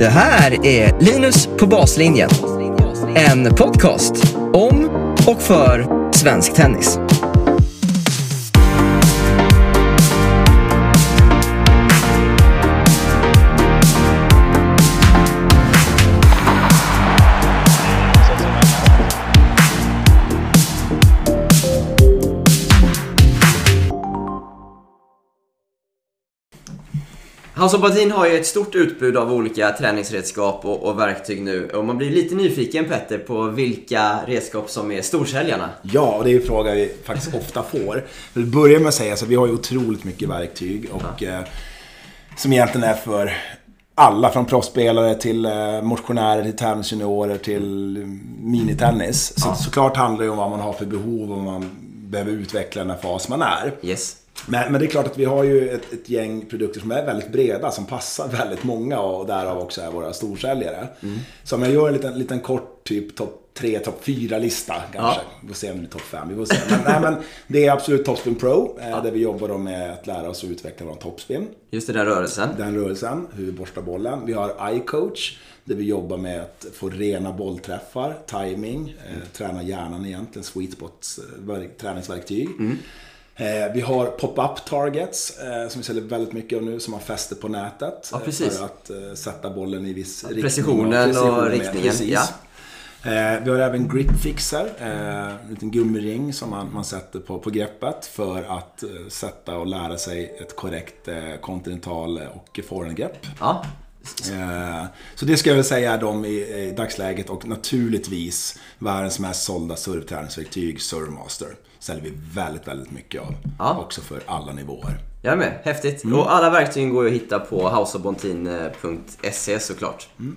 Det här är Linus på baslinjen. En podcast om och för svensk tennis. House of Batin har ju ett stort utbud av olika träningsredskap och, och, verktyg nu. Och man blir lite nyfiken Petter på vilka redskap som är storsäljarna. Ja, och det är en fråga vi faktiskt ofta får. Jag vill börja med att säga att vi har ju otroligt mycket verktyg. Och, ja. eh, som egentligen är för alla från proffsspelare till eh, motionärer, till tennisjuniorer, till minitennis. Så, ja. Såklart handlar det om vad man har för behov och vad man behöver utveckla den fas man är. Yes. Men, men, det är klart att vi har ju ett, ett, gäng produkter som är väldigt breda, som passar väldigt många och därav också är våra storsäljare. Mm. Så om jag gör en liten, liten kort typ topp 3, topp 4-lista kanske. Ja. Vi får se om det blir topp 5. Vi får se. Men, nej, men det är absolut Topspin Pro, eh, ja. där vi jobbar med att lära oss att utveckla vår topspin. Just det, den rörelsen. Den rörelsen, hur vi borstar bollen. Vi har iCoach, där vi jobbar med att få rena bollträffar, timing, eh, träna hjärnan egentligen, sweet spots, eh, träningsverktyg. Mm. Eh, vi har pop-up targets eh, som vi säljer väldigt mycket av nu som man fäster på nätet. Ja, precis. För att eh, sätta bollen i viss riktning. Precisionen och, och riktningen. Ja. vi har även grip fixer, en liten gummiring som man, man sätter på, på greppet för att sätta och lära sig ett korrekt kontinental och forehandgrepp. Ja. Så det ska jag väl säga är de i dagsläget och naturligtvis världens mest sålda surfträningsverktyg, Surfmaster säljer vi väldigt, väldigt mycket av. Ja. Också för alla nivåer. Jag är med, häftigt. Mm. Och alla verktyg går att hitta på houseofbontin.se såklart. Mm.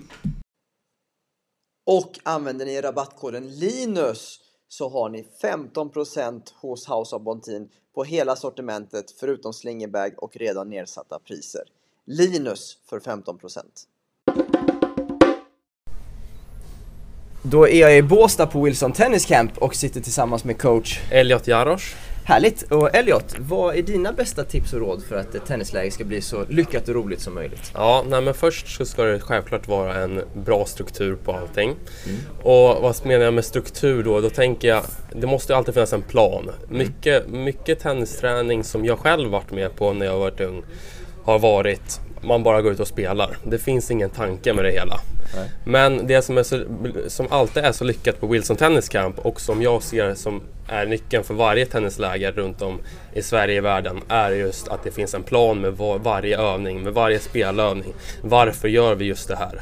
Och använder ni rabattkoden LINUS så har ni 15% hos House of Bontin på hela sortimentet förutom slingerbag och redan nedsatta priser. Linus för 15%. Då är jag i Båstad på Wilson Tennis Camp och sitter tillsammans med coach Elliot Jarosz. Härligt! Och Elliot, vad är dina bästa tips och råd för att ett tennisläge ska bli så lyckat och roligt som möjligt? Ja, nej men först så ska det självklart vara en bra struktur på allting. Mm. Och vad menar jag med struktur då? Då tänker jag, det måste alltid finnas en plan. Mm. Mycket, mycket tennisträning som jag själv varit med på när jag varit ung har varit man bara går ut och spelar. Det finns ingen tanke med det hela. Nej. Men det som, är så, som alltid är så lyckat på Wilson Tennis Camp och som jag ser som är nyckeln för varje tennisläger runt om i Sverige och världen är just att det finns en plan med var, varje övning, med varje spelövning. Varför gör vi just det här?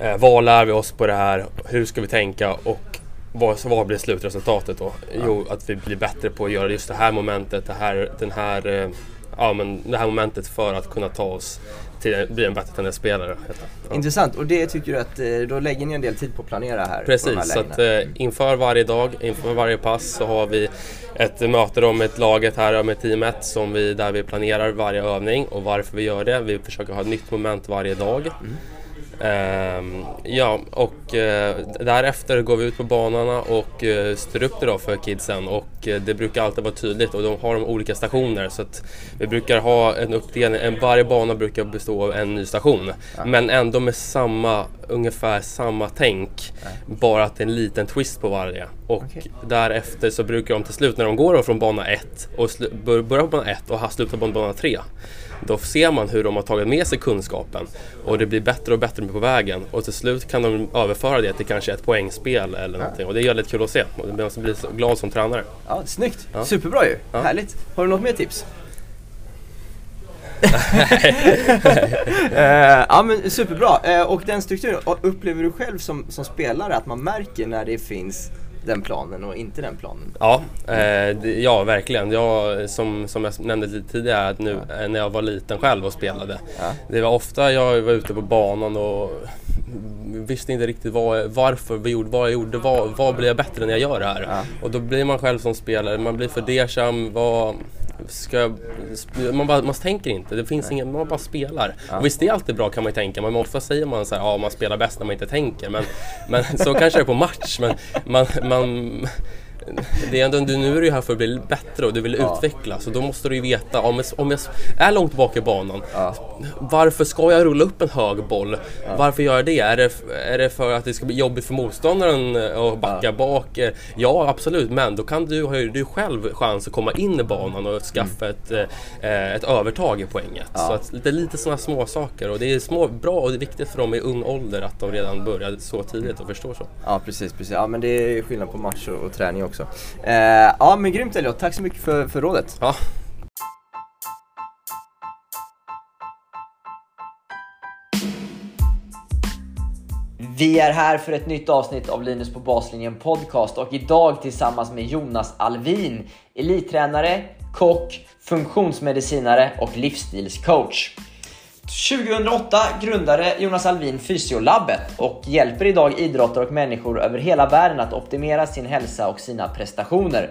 Eh, vad lär vi oss på det här? Hur ska vi tänka? Och vad, vad blir slutresultatet då? Jo, att vi blir bättre på att göra just det här momentet, det här, den här eh, ja, men det här momentet för att kunna ta oss till bli en bättre tennisspelare. Ja. Intressant, och det tycker du att eh, då lägger ni en del tid på att planera här? Precis, så att eh, inför varje dag, inför varje pass så har vi ett möte då med laget här, med teamet, som vi, där vi planerar varje övning och varför vi gör det. Vi försöker ha ett nytt moment varje dag. Mm. Um, ja, och uh, därefter går vi ut på banorna och uh, styr upp det då för kidsen och uh, det brukar alltid vara tydligt och de har de olika stationer så att vi brukar ha en uppdelning, en, varje bana brukar bestå av en ny station ja. men ändå med samma, ungefär samma tänk ja. bara att det är en liten twist på varje och okay. därefter så brukar de till slut när de går från bana 1 och börjar på bana 1 och slutar på bana 3 då ser man hur de har tagit med sig kunskapen och det blir bättre och bättre på vägen och till slut kan de överföra det till kanske ett poängspel eller ja. någonting och det är väldigt kul att se och man blir så glad som tränare. Ja, snyggt! Ja. Superbra ju! Ja. Härligt! Har du något mer tips? uh, ja men superbra! Uh, och den strukturen, upplever du själv som, som spelare att man märker när det finns den planen och inte den planen. Ja, eh, ja verkligen. Jag, som, som jag nämnde lite tidigare, att nu ja. när jag var liten själv och spelade. Ja. Det var ofta jag var ute på banan och visste inte riktigt vad, varför vi gjorde vad jag gjorde. Vad, vad blir jag bättre när jag gör det här? Ja. Och då blir man själv som spelare, man blir fundersam. Vad, ska, man, bara, man tänker inte, det finns ingen, man bara spelar. Ja. Och visst, det är alltid bra kan man ju tänka, men ofta säger man så här, ja man spelar bäst när man inte tänker. Men, men så kanske det är på match. Men man, man, det är ändå, nu är du här för att bli bättre och du vill Ja. utvecklas. Så då måste du ju veta, om jag, om jag är långt bak i banan, varför ska jag rulla upp en hög boll? Varför gör jag det? Är, det? är det för att det ska bli jobbigt för motståndaren eh, att backa bak? Eh, Ja, absolut, men då kan du, har ju du själv chans att komma in i banan och skaffa ett, eh, ett övertag i poänget. Så att det är lite sådana små saker och det är små, bra och det är viktigt för dem i ung ålder att de redan börjar så tidigt och förstår så. Ja precis, precis. Ja men det är skillnad på match och, och träning också. Eh, ja men grymt Elliot, tack så mycket för, för rådet. Ja, Vi är här för ett nytt avsnitt av Linus på baslinjen podcast och idag tillsammans med Jonas Alvin, elittränare, kock, funktionsmedicinare och livsstilscoach. 2008 grundade Jonas Alvin Fysiolabbet och hjälper idag idrottare och människor över hela världen att optimera sin hälsa och sina prestationer.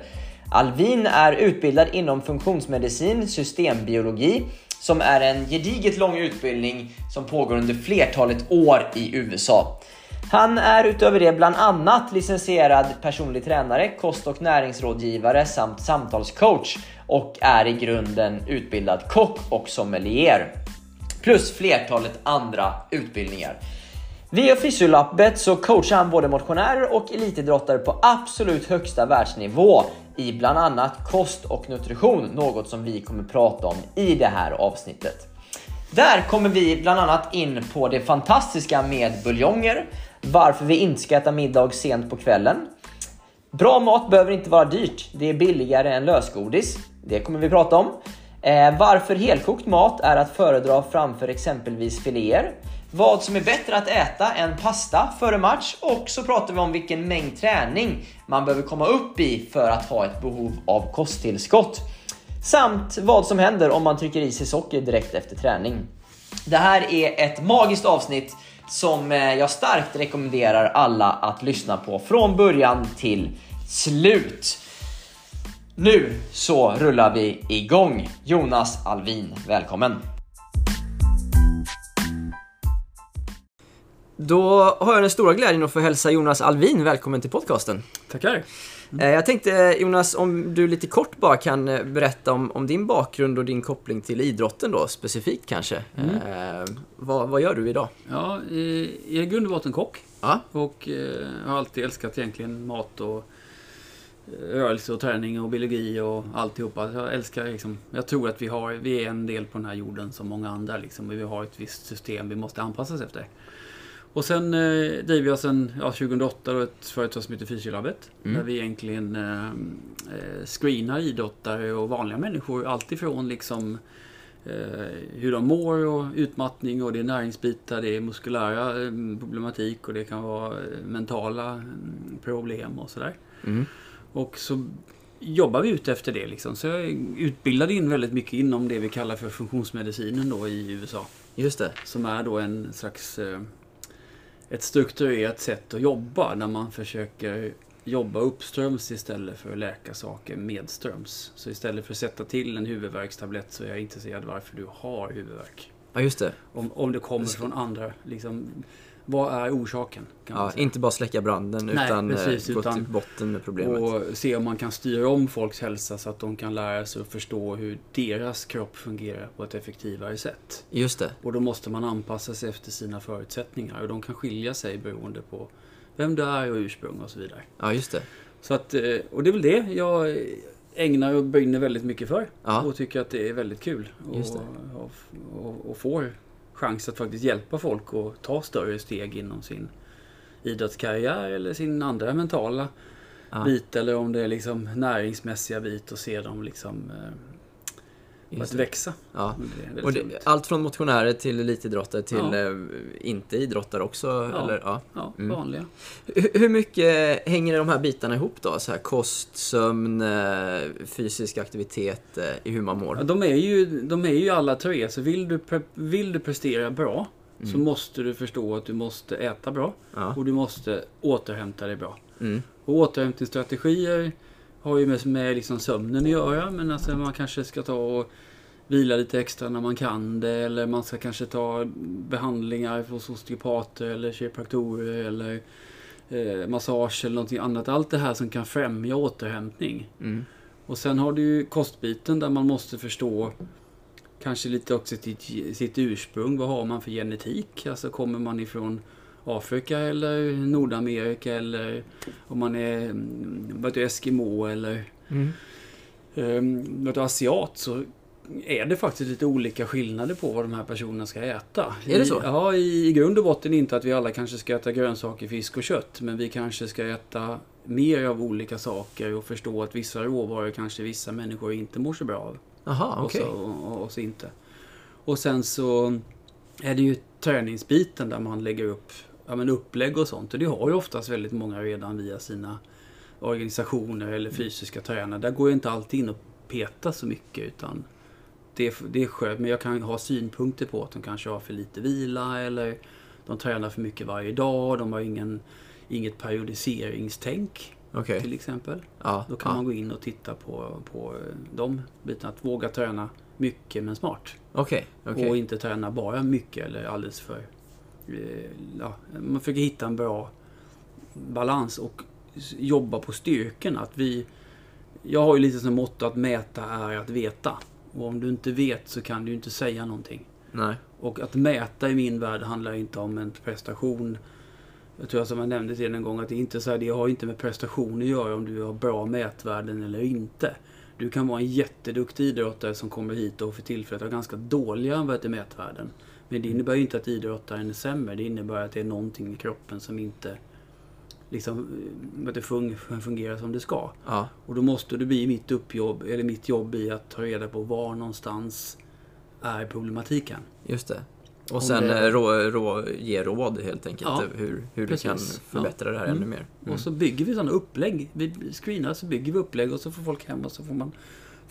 Alvin är utbildad inom funktionsmedicin, systembiologi, som är en gediget lång utbildning som pågår under flertalet år i USA. Han är utöver det bland annat licensierad personlig tränare, kost och näringsrådgivare samt samtalscoach och är i grunden utbildad kock och sommelier. Plus flertalet andra utbildningar. Via Fysiolabbet så coachar han både motionärer och elitidrottare på absolut högsta världsnivå i bland annat kost och nutrition, något som vi kommer prata om i det här avsnittet. Där kommer vi bland annat in på det fantastiska med buljonger, varför vi inte ska äta middag sent på kvällen, Bra mat behöver inte vara dyrt. Det är billigare än lösgodis. Det kommer vi prata om. Eh, varför helkokt mat är att föredra framför exempelvis filéer. Vad som är bättre att äta än pasta före match och så pratar vi om vilken mängd träning man behöver komma upp i för att ha ett behov av kosttillskott. Samt vad som händer om man trycker i sig socker direkt efter träning. Det här är ett magiskt avsnitt som eh, jag starkt rekommenderar alla att lyssna på från början till slut. Nu så rullar vi igång. Jonas Alvin, välkommen! Då har jag den stora glädjen att få hälsa Jonas Alvin välkommen till podcasten. Tackar. Eh, Jag tänkte Jonas, om du lite kort bara kan eh, berätta om, om din bakgrund och din koppling till idrotten då, specifikt kanske. Eh, vad, vad gör du idag? Ja, jag är grund och botten kock Ja, och eh, har alltid älskat egentligen mat och eh, rörelse och träning och biologi och alltihopa. Jag älskar liksom, jag tror att vi har, vi är en del på den här jorden som många andra liksom. Vi har ett visst system vi måste anpassa oss efter. Och sen eh, driver jag sen ja, 2008 då ett företag som heter Fysiolabbet. Där vi egentligen eh, eh, screenar idrottare och vanliga människor alltifrån liksom eh, hur de mår och utmattning och det är näringsbitar, det är muskulära eh, problematik och det kan vara mentala mm, problem och sådär. Mm. Och så jobbar vi ut efter det liksom. Så jag är utbildad in väldigt mycket inom det vi kallar för funktionsmedicinen då i USA. just det. Som är då en slags eh, ett strukturerat sätt att jobba där man försöker jobba uppströms istället för att läka saker medströms. Så istället för att sätta till en huvudvärkstablett så är jag intresserad varför du har huvudvärk. Ja, just det. Om, om det kommer från andra, liksom, vad är orsaken? Ja, inte bara släcka branden Nej, utan precis, eh, gå utan- till botten med problemet. Och se om man kan styra om folks hälsa så att de kan lära sig att förstå hur deras kropp fungerar på ett effektivare sätt. Just det. Och då måste man anpassa sig efter sina förutsättningar och de kan skilja sig beroende på vem du är och ursprung och så vidare. Ja, just det. Så att, eh, och det är väl det jag ägnar och brinner väldigt mycket för. Ja. Och tycker att det är väldigt kul. Och, och, och, och får chans att faktiskt hjälpa folk att ta större steg inom sin idrottskarriär eller sin andra mentala Ja. bit. Eller om det är liksom näringsmässiga bit och se dem liksom eh, Just att det. växa. Ja. Det Och det, allt från motionärer till elitidrottare till Ja. eh, inte idrottare också? Ja. Eller, ja. Ja, Mm. vanliga. Hur, hur mycket hänger de här bitarna ihop då? Så här, kost, sömn, eh, fysisk aktivitet eh, i hur man mår? Ja, de, är ju, de är ju alla tre, så vill du, pre- vill du prestera bra så måste du förstå att du måste äta bra och du måste återhämta dig bra. Mm. Och återhämtningsstrategier har ju med, med liksom sömnen att göra, men alltså man kanske ska ta och vila lite extra när man kan det, eller man ska kanske ta behandlingar hos osteopater eller kiropraktorer eller eh, massage eller någonting annat. Allt det här som kan främja återhämtning. Mm. Och sen har du ju kostbiten där man måste förstå kanske lite också sitt, sitt ursprung. Vad har man för genetik? Alltså kommer man ifrån Afrika eller Nordamerika eller om man är mm, vad du, Eskimo eller Mm. um, vad du, asiat så är det faktiskt lite olika skillnader på vad de här personerna ska äta. Är det så? I, ja, i, i grund och botten inte att vi alla kanske ska äta grönsaker, fisk och kött. Men vi kanske ska äta mer av olika saker och förstå att vissa råvaror kanske vissa människor inte mår så bra av. Aha, Och, okej. så, och, och så inte. Och sen så är det ju träningsbiten där man lägger upp ja, men upplägg och sånt. Och det har ju oftast väldigt många redan via sina organisationer eller fysiska tränare. Där går jag inte alltid in och peta så mycket utan det, är- det är skönt. Men jag kan ha synpunkter på att de kanske har för lite vila eller de tränar för mycket varje dag. De har ingen, inget periodiseringstänk Okej. till exempel. Ja, Då kan ja. man gå in och titta på, på eh, de bitarna. Att våga träna mycket men smart. Okej, okej. Och inte träna bara mycket eller alldeles för... eh, Ja, man försöker hitta en bra balans och jobba på styrkorna. Att vi, jag har ju lite som motto att mäta är att veta. Och om du inte vet så kan du inte säga någonting. Nej. Och att mäta i min värld handlar inte om en prestation. Jag tror som jag nämnde till en gång att det inte så här, det har inte med prestation att göra om du har bra mätvärden eller inte. Du kan vara en jätteduktig idrottare som kommer hit och för tillfället har ganska dåliga mätvärden. Men det innebär ju inte att idrottaren är sämre. Det innebär att det är någonting i kroppen som inte liksom, eh, vad det fun- fungerar som det ska. Ja. Och då måste det bli mitt uppjobb, eller mitt jobb i att ta reda på var någonstans är problematiken. Just det. Och Om sen det- eh, rå, rå, ge råd helt enkelt Ja, hur, hur du precis. kan förbättra det här Mm. ännu mer. Mm. Och så bygger vi sådana upplägg. Vi screenar så bygger vi upplägg och så får folk hem och så får man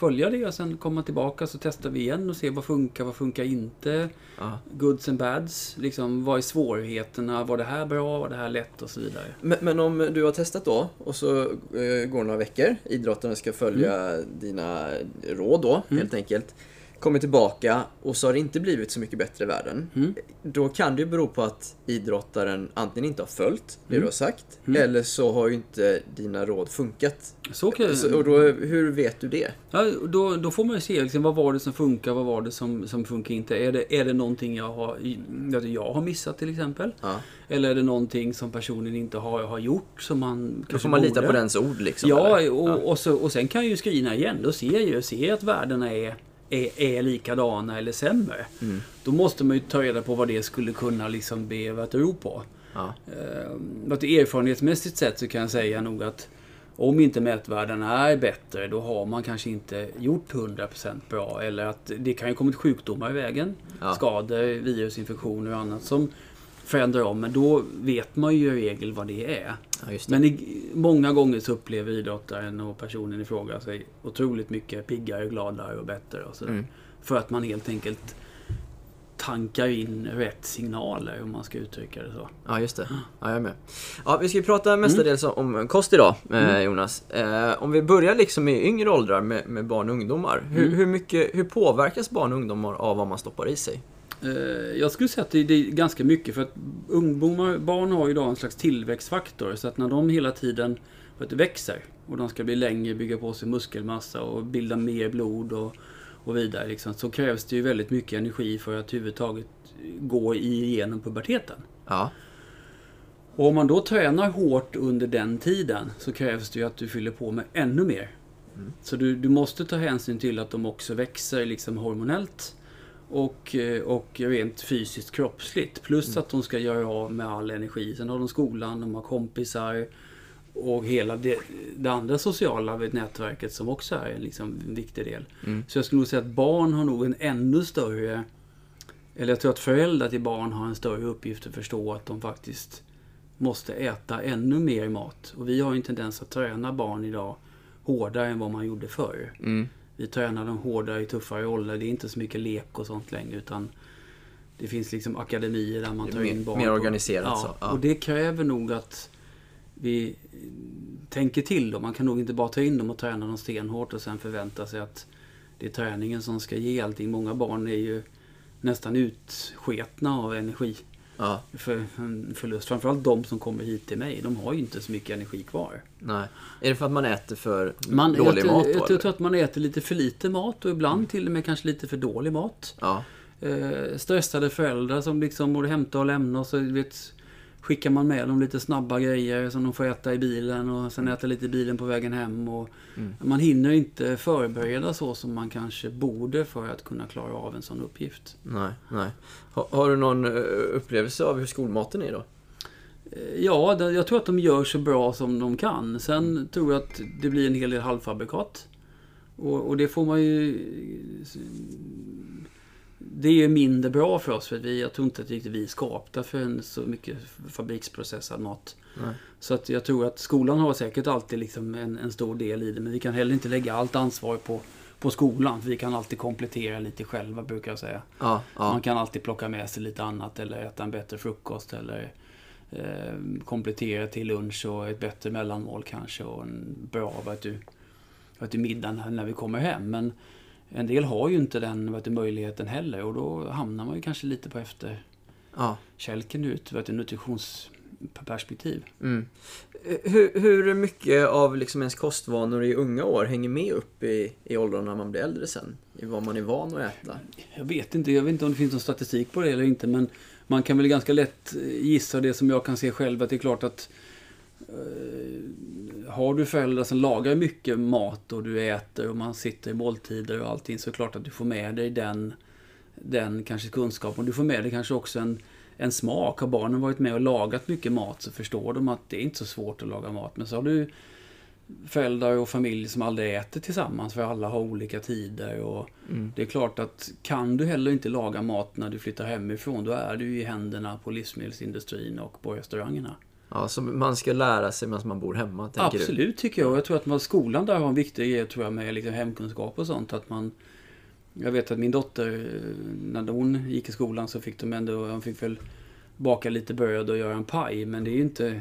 följa det och sen komma tillbaka så testar vi igen och se vad funkar, vad funkar inte. Ja. Goods and bads. Liksom, vad är svårigheterna? Var det här bra? Var det här lätt? Och så vidare. Men, men om du har testat då och så eh, går några veckor, idrottarna ska följa dina råd då helt enkelt. Kommer tillbaka och så har det inte blivit så mycket bättre i världen. Mm. Då kan det ju bero på att idrottaren antingen inte har följt det Mm. du har sagt Mm. eller så har ju inte dina råd funkat. Så kan, Så, och då, hur vet du det? Ja, då, då får man ju se liksom, vad var det som funkar, vad var det som, som funkar inte. Är det, är det någonting jag har, jag har missat till exempel? Ja. Eller är det någonting som personen inte har, har gjort som man Då kanske får man lita borde? på dens ord liksom? Ja, eller? och, Och, så, och sen kan jag ju screena igen. Då ser jag ju ser att värdena är, är, är likadana eller sämre. Mm. Då måste man ju ta reda på vad det skulle kunna liksom be att ro på. Ja. Eh, att erfarenhetsmässigt sett så kan jag säga nog att om inte mätvärdena är bättre då har man kanske inte gjort 100% bra. Eller att det kan ju kommit sjukdomar i vägen. Ja. Skador, virusinfektioner och annat som förändrar om. Men då vet man ju i regel vad det är. ja, det. Men i, många gånger så upplever idrottaren och personen i fråga sig otroligt mycket piggare, gladare och bättre. Och så. Mm. För att man helt enkelt tankar in rätt signaler om man ska uttrycka det så. Ja, just det. Ja, jag är med. Ja, vi ska ju prata mestadels om kost idag, eh, Jonas. Eh, om vi börjar liksom i yngre åldrar med, med barn och ungdomar. Hur, Mm. hur, mycket, hur påverkas barn och ungdomar av vad man stoppar i sig? Eh, Jag skulle säga att det är ganska mycket för att ungdomar, barn har ju idag en slags tillväxtfaktor så att när de hela tiden vet, växer och de ska bli längre, bygga på sig muskelmassa och bilda mer blod och, och vidare liksom, så krävs det ju väldigt mycket energi för att överhuvudtaget gå igenom puberteten. Ja, Och om man då tränar hårt under den tiden så krävs det ju att du fyller på med ännu mer. Så du, du måste ta hänsyn till att de också växer liksom hormonellt och, eh, och rent fysiskt kroppsligt. Plus att de ska göra av med all energi. Sen har de skolan, de har kompisar och hela det, det andra sociala nätverket som också är liksom en viktig del. Mm. Så jag skulle nog säga att barn har nog en ännu större eller jag tror att föräldrar till barn har en större uppgift att förstå att de faktiskt måste äta ännu mer mat. Och vi har ju en tendens att träna barn idag hårdare än vad man gjorde förr. mm. Vi tränar dem hårdare i tuffare ålder. Det är inte så mycket lek och sånt längre utan det finns liksom akademier där man tar in mer- barn. mer organiserat ja, så, ja. Och det kräver nog att vi tänker till då. Man kan nog inte bara ta in dem och träna dem stenhårt och sen förvänta sig att det är träningen som ska ge allting. Många barn är ju nästan utsketna av energi. Ja, för en förlust. Framförallt de som kommer hit till mig, de har ju inte så mycket energi kvar. nej. Är det för att man äter för Man dålig äter, mat då? jag, jag tror att man äter lite för lite mat och ibland till och med kanske lite för dålig mat. Ja, Eh, stressade föräldrar som liksom borde hämta och lämna och så vet, skickar man med dem lite snabba grejer som de får äta i bilen och sen äta lite i bilen på vägen hem. Och Mm. Man hinner inte förbereda så som man kanske borde för att kunna klara av en sån uppgift. nej, nej. Ha, har du någon eh, upplevelse av hur skolmaten är då? Eh, Ja, jag tror att de gör så bra som de kan. Sen tror jag att det blir en hel del halvfabrikat. Och, och det får man ju... Det är ju mindre bra för oss för att vi, jag tror inte att riktigt vi är skapta för en så mycket fabriksprocessad mat. Nej. Så att jag tror att skolan har säkert alltid liksom en, en stor del i det. Men vi kan heller inte lägga allt ansvar på, på skolan. För vi kan alltid komplettera lite själva brukar jag säga. Ja, ja. Man kan alltid plocka med sig lite annat eller äta en bättre frukost eller eh, komplettera till lunch och ett bättre mellanmål kanske och en bra vet du, middag när vi kommer hem. Men en del har ju inte den vet du, möjligheten heller och då hamnar man ju kanske lite på efterkälken ja. ut vet du, nutritionsperspektiv. Mm. Hur, hur mycket av liksom ens kostvanor i unga år hänger med upp i, i åldern när man blir äldre sen? I vad man är van att äta? Jag vet inte, jag vet inte om det finns någon statistik på det eller inte men man kan väl ganska lätt gissa det som jag kan se själv att det är klart att har du föräldrar som lagar mycket mat och du äter och man sitter i måltider och allting så är det klart att du får med dig den, den kanske kunskapen. Du får med dig kanske också en, en smak. Har barnen varit med och lagat mycket mat så förstår de att det är inte så svårt att laga mat. Men så har du föräldrar och familj som aldrig äter tillsammans för alla har olika tider. Och Mm. Det är klart att kan du heller inte laga mat när du flyttar hemifrån då är du i händerna på livsmedelsindustrin och på restaurangerna. Ja, så man ska lära sig medan man bor hemma, tänker du? Absolut tycker jag. Jag tror att man, skolan där har en viktig grej tror jag med liksom hemkunskap och sånt. Att man, jag vet att min dotter, eh, när hon gick i skolan så fick de ändå, de fick väl baka lite bröd och göra en paj. Men det är ju inte,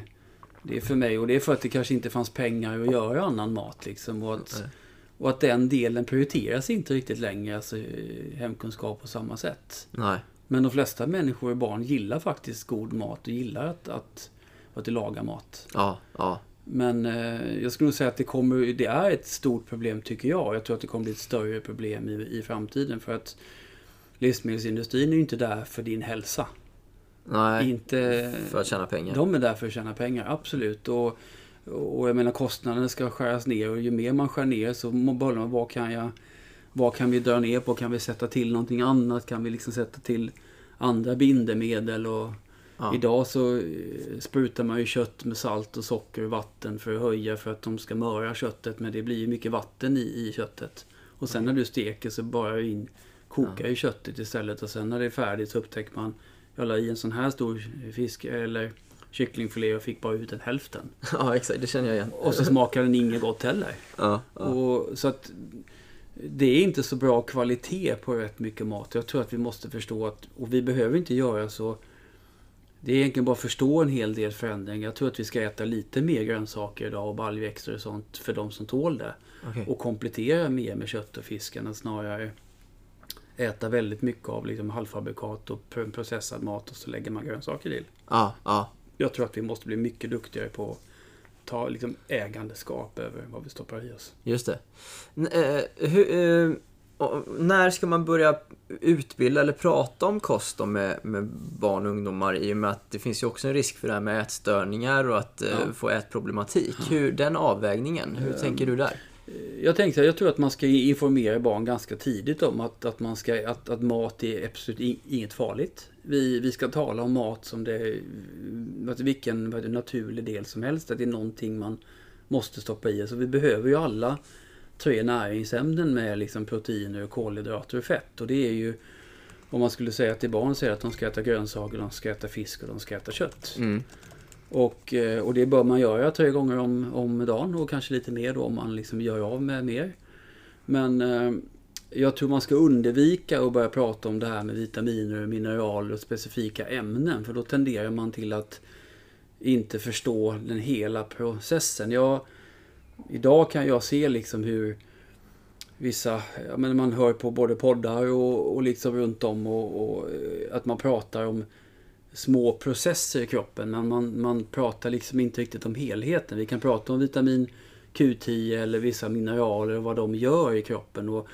det är för mig och det är för att det kanske inte fanns pengar att göra annan mat liksom. Och att, och att den delen prioriteras inte riktigt längre, alltså eh, hemkunskap på samma sätt. Nej. Men de flesta människor och barn gillar faktiskt god mat och gillar att, att, att laga mat. Ja, ja. Men eh, jag skulle nog säga att det, kommer, det är ett stort problem tycker jag. Jag tror att det kommer bli ett större problem i, i framtiden. För att livsmedelsindustrin är ju inte där för din hälsa. Nej, Inte, för att tjäna pengar. de är där för att tjäna pengar, absolut. Och, och jag menar kostnaderna ska skäras ner och ju mer man skär ner så börjar man vad kan jag vad kan vi dra ner på? Kan vi sätta till någonting annat? Kan vi liksom sätta till andra bindemedel? Och Ja. Idag så eh, sprutar man ju kött med salt och socker och vatten för att höja för att de ska möra köttet. Men det blir ju mycket vatten i, i köttet. Och sen när du steker så bara in, kokar ju köttet istället. Och sen när det är färdigt så upptäcker man jag la i en sån här stor fisk eller kycklingfilé och fick bara ut en hälften. ja, exakt. Det känner jag igen. Och så smakar den inget gott heller. Ja, ja. Och, så att det är inte så bra kvalitet på rätt mycket mat. Jag tror att vi måste förstå att, och vi behöver inte göra så. Det är egentligen bara att förstå en hel del förändringar. Jag tror att vi ska äta lite mer grönsaker idag och baljväxter och sånt för de som tål det. Okej. Och komplettera mer med kött och fisk än att snarare äta väldigt mycket av liksom halvfabrikat och pr- processad mat och så lägger man grönsaker till. Ja, ja. Jag tror att vi måste bli mycket duktigare på att ta liksom ägandeskap över vad vi stoppar i oss. Just det. N- eh, hur, eh, och när ska man börja utbilda eller prata om kost med, med barn och ungdomar i och med att det finns ju också en risk för det här med ätstörningar och att eh, Ja. få ätproblematik. Hur, den avvägningen, hur tänker du där? Jag tänkte, jag tror att man ska informera barn ganska tidigt om att, att, man ska, att, att mat är absolut inget farligt. Vi, vi ska tala om mat som det vilken naturlig del som helst. Att det är någonting man måste stoppa i. Så vi behöver ju alla tre näringsämnen med liksom proteiner, kolhydrater och fett. Och det är ju om man skulle säga till barn säger att de ska äta grönsaker, de ska äta fisk och de ska äta kött. Mm. Och, eh, och det bör man göra tre gånger om, om dagen och kanske lite mer då om man liksom gör av med mer. Men eh, jag tror man ska undvika att börja prata om det här med vitaminer, mineraler och specifika ämnen. För då tenderar man till att inte förstå den hela processen. Jag, idag kan jag se liksom hur vissa, ja, men man hör på både poddar och, och liksom runt om och, och eh, att man pratar om små processer i kroppen. Men man, man pratar liksom inte riktigt om helheten. Vi kan prata om vitamin Q10 eller vissa mineraler och vad de gör i kroppen. Och,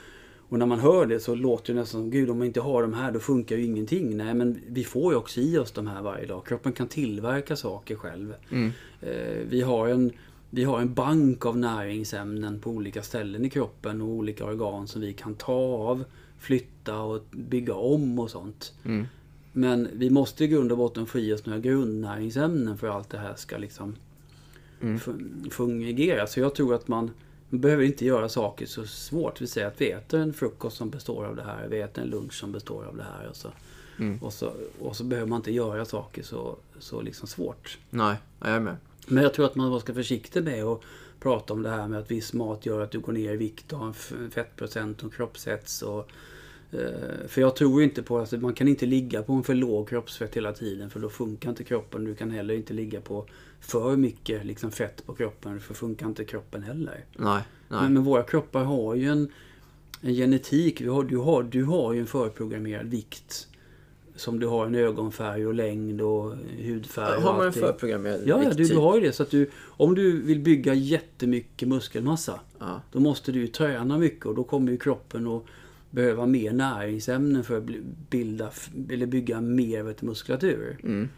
och när man hör det så låter det nästan som Gud om man inte har de här då funkar ju ingenting. Nej men vi får ju också i oss de här varje dag. Kroppen kan tillverka saker själv. Mm. Eh, vi, har en, vi har en bank av näringsämnen på olika ställen i kroppen och olika organ som vi kan ta av, flytta och bygga om och sånt. Mm. Men vi måste i grund och botten få i oss några grundnäringsämnen för att allt det här ska liksom Mm. fu- fungera. Så jag tror att man, man behöver inte göra saker så svårt. Vi säger att vi äter en frukost som består av det här. Vi äter en lunch som består av det här. Och så, Mm. och så, och så behöver man inte göra saker så, så liksom svårt. Nej, jag är med. Men jag tror att man ska vara försiktig med att prata om det här med att viss mat gör att du går ner i vikt och har en fettprocent och kroppshets. Och, eh, för jag tror inte på att man kan inte ligga på en för låg kroppsfett hela tiden för då funkar inte kroppen. Du kan heller inte ligga på för mycket liksom, fett på kroppen för funkar inte kroppen heller. Nej, nej. Men, men våra kroppar har ju en, en genetik. Har, du, har, du har ju en förprogrammerad vikt. Som du har en ögonfärg och längd och hudfärg. har man en förprogrammerad Ja, ja du, du har ju det. Så att du, om du vill bygga jättemycket muskelmassa. Ja. Då måste du ju träna mycket och då kommer ju kroppen att behöva mer näringsämnen för att bilda, eller bygga mer muskulatur. Mm.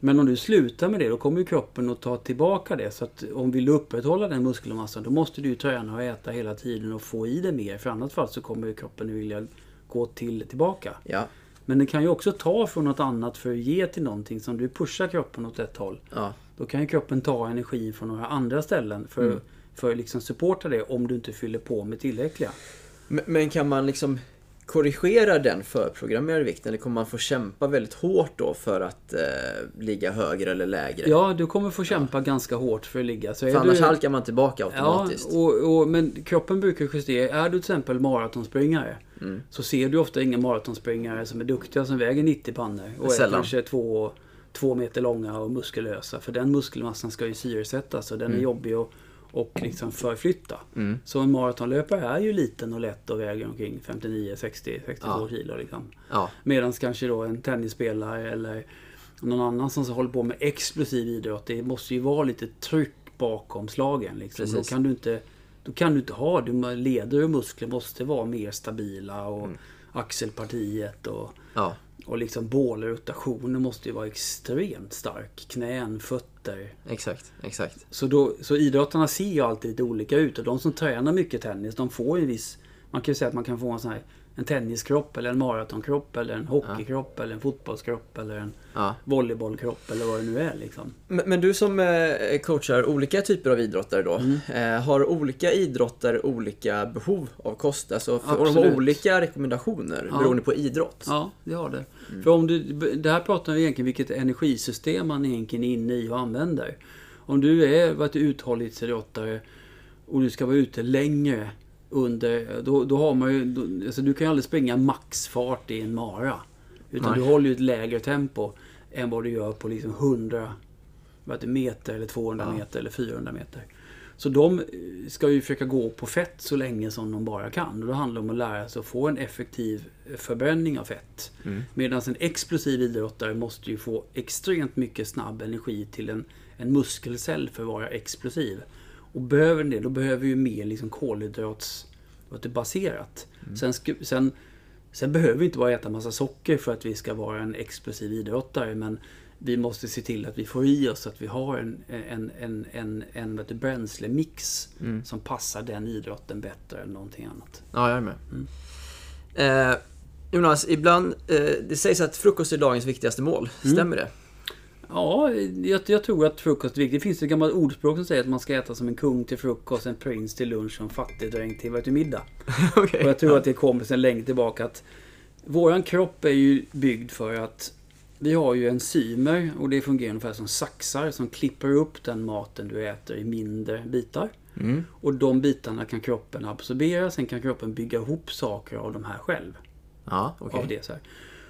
Men om du slutar med det, då kommer ju kroppen att ta tillbaka det. Så att om vill du upprätthålla den muskelmassan, då måste du ju träna och äta hela tiden och få i dig mer. För annat fall så kommer kroppen vilja gå till, tillbaka. Ja. Men den kan ju också ta från något annat för att ge till någonting. som du pushar kroppen åt ett håll. Ja. Då kan ju kroppen ta energi från några andra ställen för, Mm. för att liksom supporta det om du inte fyller på med tillräckliga. Men, men kan man liksom korrigera den förprogrammerade vikten? Eller kommer man få kämpa väldigt hårt då för att eh, ligga högre eller lägre? Ja, du kommer få kämpa ganska hårt för att ligga. Så är För annars du... halkar man tillbaka Ja, automatiskt. och, och, men kroppen brukar justera. Är du till exempel maratonspringare Mm. så ser du ofta inga maratonspringare som är duktiga som väger 90 pannor och är Sällan. kanske två, två meter långa och muskulösa. För den muskelmassan ska ju syresättas och den är jobbig att och liksom förflytta. Mm. Så en maratonlöpare är ju liten och lätt och väger omkring 59, 60, 62 Ja. kilo. Liksom. Ja. Medan kanske då en tennisspelare eller någon annan som håller på med explosiv idrott. Det måste ju vara lite tryck bakom slagen. Liksom. Då kan du inte då kan du inte ha, du, leder och muskler måste vara mer stabila och axelpartiet och, Ja. och liksom bålrotationen måste ju vara extremt stark. Knän, fötter. Exakt, exakt. Så, då, så idrottarna ser ju alltid lite olika ut och de som tränar mycket tennis, de får ju en viss... Man kan ju säga att man kan få en sån här en tenniskropp eller en maratonkropp eller en hockeykropp eller en fotbollskropp eller en Ja. volleybollkropp eller vad det nu är liksom. Men, men du som eh, coachar olika typer av idrottare då. Mm. Eh, har olika idrottare olika behov av kost? Alltså, för, och de har Absolut. olika rekommendationer Ja. beroende på idrott? Ja, det har det. För om du, det här pratar vi egentligen vilket energisystem man egentligen är inne i och använder. Om du är uthållighetsidrottare och du ska vara ute längre under, då, då har man ju, då, alltså du kan ju aldrig springa maxfart i en mara. Utan Nej. du håller ju ett lägre tempo än vad du gör på liksom 100 vad heter, meter eller 200 Ja. meter eller 400 meter. Så de eh, ska ju försöka gå på fett så länge som de bara kan. Och då handlar det om att lära sig att få en effektiv eh, förbränning av fett. Mm. Medan en explosiv idrottare måste ju få extremt mycket snabb energi till en, en muskelcell för att vara explosiv. Och behöver den det, då behöver ju mer liksom kolhydrats vad heter, baserat. Sen, sen, sen behöver vi inte bara äta massa socker för att vi ska vara en explosiv idrottare. Men vi måste se till att vi får i oss att vi har en, en, en, en, en vad heter, bränslemix Mm. som passar den idrotten bättre än någonting annat. Ja, jag är med. Mm. Eh, Jonas, ibland, eh, det sägs att frukost är dagens viktigaste mål. Mm. Stämmer det? Ja, jag, jag tror att frukost är viktigt. Det finns ett gammalt ordspråk som säger att man ska äta som en kung till frukost, en prins till lunch och en fattigdräng till, till middag. Okej. Och jag tror att det kommer sedan länge tillbaka att våran kropp är ju byggd för att vi har ju enzymer och det fungerar ungefär som saxar som klipper upp den maten du äter i mindre bitar. Mm. Och de bitarna kan kroppen absorbera, sen kan kroppen bygga ihop saker av de här själv. Ja, okej. Av det så här.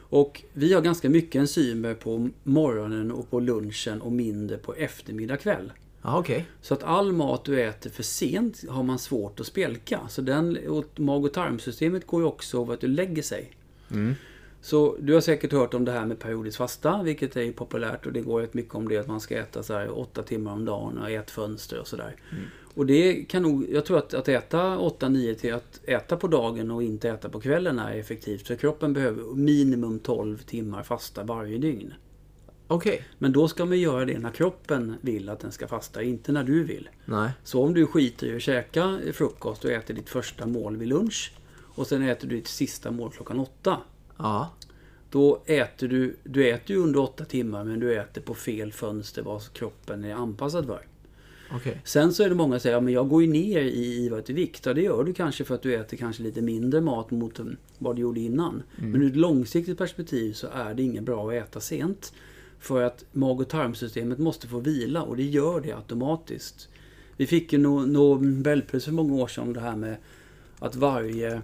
Och vi har ganska mycket enzymer på morgonen och på lunchen och mindre på eftermiddag kväll. Ja, okej. Så att all mat du äter för sent har man svårt att spjälka. Så den, och mag och tarmsystemet går ju också av att du lägger sig. Mm. Så du har säkert hört om det här med periodiskt fasta, vilket är populärt och det går rätt mycket om det att man ska äta så här åtta timmar om dagen och ett fönster och sådär. Och det kan nog, jag tror att, att äta 8-9 till att äta på dagen och inte äta på kvällen är effektivt. För kroppen behöver minimum 12 timmar fasta varje dygn. Okej. Men då ska man göra det när kroppen vill att den ska fasta, inte när du vill. Nej. Så om du skiter i att käka frukost och äter ditt första mål vid lunch och sen äter du ditt sista mål klockan åtta. Ja. Då äter du, du äter ju under åtta timmar men du äter på fel fönster vad kroppen är anpassad för. Okej. Sen så är det många som säger, ja, men jag går ju ner i, i vikt. Ja, det gör du kanske för att du äter kanske lite mindre mat mot vad du gjorde innan. Men ur ett långsiktigt perspektiv så är det inget bra att äta sent. För att mag och tarmsystemet måste få vila och det gör det automatiskt. Vi fick ju no- Nobelpris för många år sedan om det här med att varje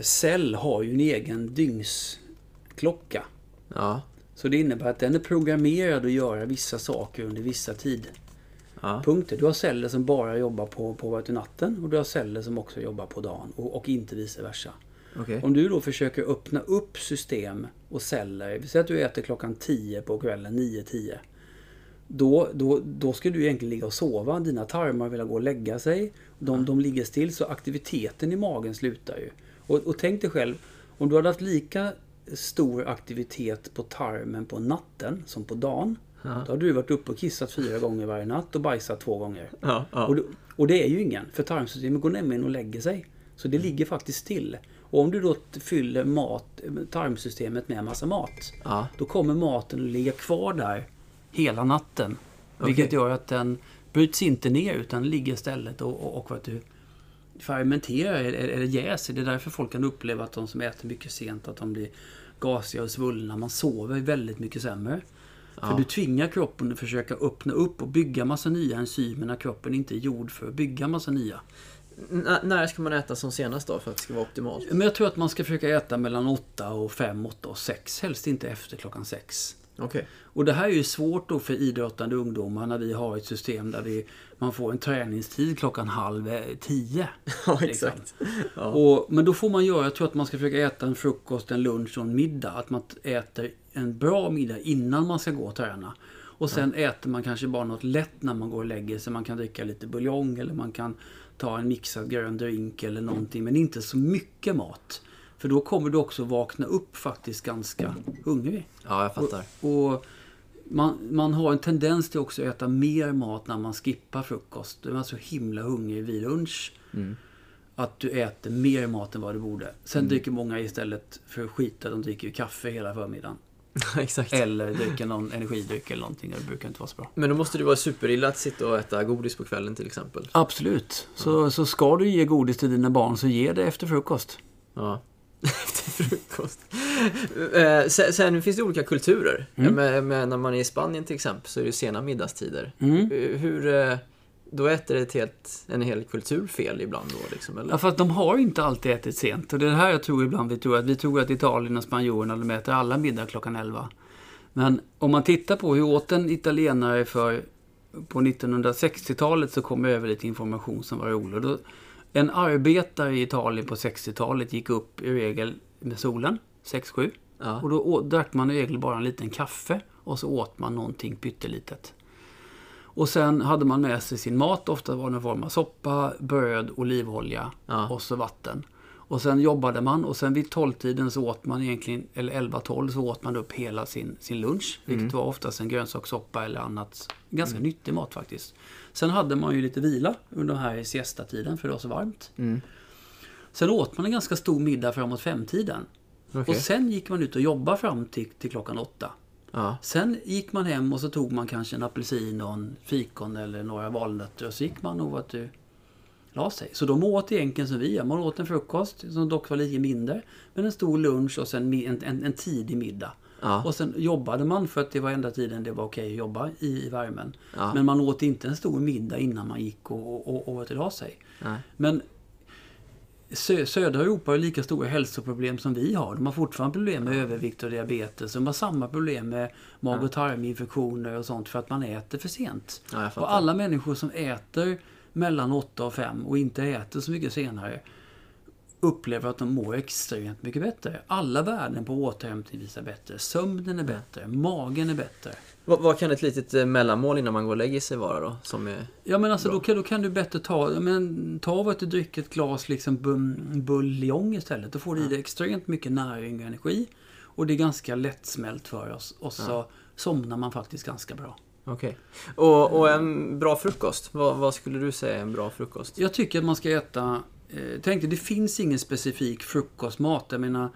cell har ju en egen dygnsklocka. Ja. Så det innebär att den är programmerad att göra vissa saker under vissa tid Ja. Du har celler som bara jobbar på, på natten och du har celler som också jobbar på dagen och, och inte vice versa. Okej. Om du då försöker öppna upp system och celler, vi säger att du äter klockan 10 på kvällen, 9-10. Då, då, då ska du egentligen ligga och sova. Dina tarmar vill gå och lägga sig. De, de ligger still så aktiviteten i magen slutar ju. Och, och tänk dig själv, om du hade haft lika stor aktivitet på tarmen på natten som på dagen. Då hade du varit uppe och kissat fyra gånger varje natt och bajsat två gånger. Ja, ja. Och, det- och det är ju ingen, för tarmsystemet går nämligen och lägger sig. Så det ligger faktiskt still. Och om du då fyller mat, tarmsystemet med en massa mat. Ja. Då kommer maten att ligga kvar där hela natten. Okej. Vilket gör att den bryts inte ner utan ligger istället och, och, och vad du fermenterar eller, eller jäser. Det är därför folk kan uppleva att de som äter mycket sent att de blir gasiga och svullna. Man sover väldigt mycket sämre. För du tvingar kroppen att försöka öppna upp och bygga massa nya enzymer när kroppen inte är gjord för att bygga massa nya. N- när ska man äta som senast då för att det ska vara optimalt? Men jag tror att man ska försöka äta mellan 8 och 5, 8 och 6. Helst inte efter klockan 6. Okej. Och det här är ju svårt då för idrottande ungdomar när vi har ett system där vi, man får en träningstid klockan halv eh, tio. Ja, liksom. exakt. Ja. Och, men då får man göra, jag tror att man ska försöka äta en frukost, en lunch och en middag. Att man äter en bra middag innan man ska gå och träna. Och sen äter man kanske bara något lätt när man går och lägger sig. Man kan dricka lite buljong eller man kan ta en mixad grön drink eller någonting. Men inte så mycket mat. För då kommer du också vakna upp faktiskt ganska hungrig. ja, jag fattar. Och man, man har en tendens till också att äta mer mat när man skippar frukost. Du är så himla hungrig vid lunch. Att du äter mer mat än vad du borde. Sen dricker många istället för att skita, de dricker ju kaffe hela förmiddagen. exakt. Eller dricker någon energidryck eller någonting. och Det brukar inte vara så bra. Men då måste det vara superilla att sitta och äta godis på kvällen till exempel. Absolut. Så, så ska du ge godis till dina barn så ge det efter frukost. Ja. Efter frukost. Eh, sen, sen finns det olika kulturer. Mm. Med, med, när man är i Spanien till exempel så är det sena middagstider. Mm. Eh, Hur... eh, Då äter ett helt, en hel kultur fel ibland då liksom, eller? Ja, för att de har inte alltid ätit sent. Och det är det här jag tror ibland vi tror att vi tror att Italien och spanjorerna de äter alla middag klockan 11. Men om man tittar på hur åt en italienare för på 1960-talet så kom över lite information som var rolig. Då, en arbetare i Italien på 60-talet gick upp i regel med solen, 6-7. Ja. Och då drack man i regel bara en liten kaffe och så åt man någonting pyttelitet. Och sen hade man med sig sin mat, ofta var det en form av soppa, bröd, olivolja Ja. och så vatten. Och sen jobbade man och sen vid 12-tiden så åt man egentligen, eller 11-12 så åt man upp hela sin, sin lunch. Vilket var oftast en grönsakssoppa eller annat. Ganska nyttig mat faktiskt. Sen hade man ju lite vila under den här siesta-tiden för det var så varmt. Mm. Sen åt man en ganska stor middag framåt femtiden. Okej. Och sen gick man ut och jobbade fram till, till klockan åtta. Ja. Sen gick man hem och så tog man kanske en apelsin och en fikon eller några valnötter och så gick man och att du la sig. Så de åt egentligen som vi gör. Man åt en frukost som dock var lite mindre. Men en stor lunch och sen en, en, en tidig middag. Ja. Och sen jobbade man för att det var enda tiden det var okej att jobba i, i värmen. Ja. Men man åt inte en stor middag innan man gick och, och, och, och la sig. Nej. Men sö södra Europa har lika stora hälsoproblem som vi har. De har fortfarande problem med övervikt och diabetes. De har samma problem med mag och tarminfektioner och sånt för att man äter för sent. Ja, och alla människor som äter mellan 8 och 5 och inte äter så mycket senare upplever att de mår extremt mycket bättre. Alla värden på återhämtning visar bättre. Sömnen är bättre. Magen är bättre. Vad, vad kan ett litet eh, mellanmål innan man går och lägger sig vara då? Som är... Ja men alltså då kan, då kan du bättre ta, ja, men, ta vad du dricker ett glas liksom buljong istället. Då får du i dig extremt mycket näring och energi. Och det är ganska lättsmält för oss. Och så somnar man faktiskt ganska bra. Okej. Och, och en bra frukost? Vad, vad skulle du säga är en bra frukost? Jag tycker att man ska äta... Eh, tänk dig, det finns ingen specifik frukostmat. Jag menar,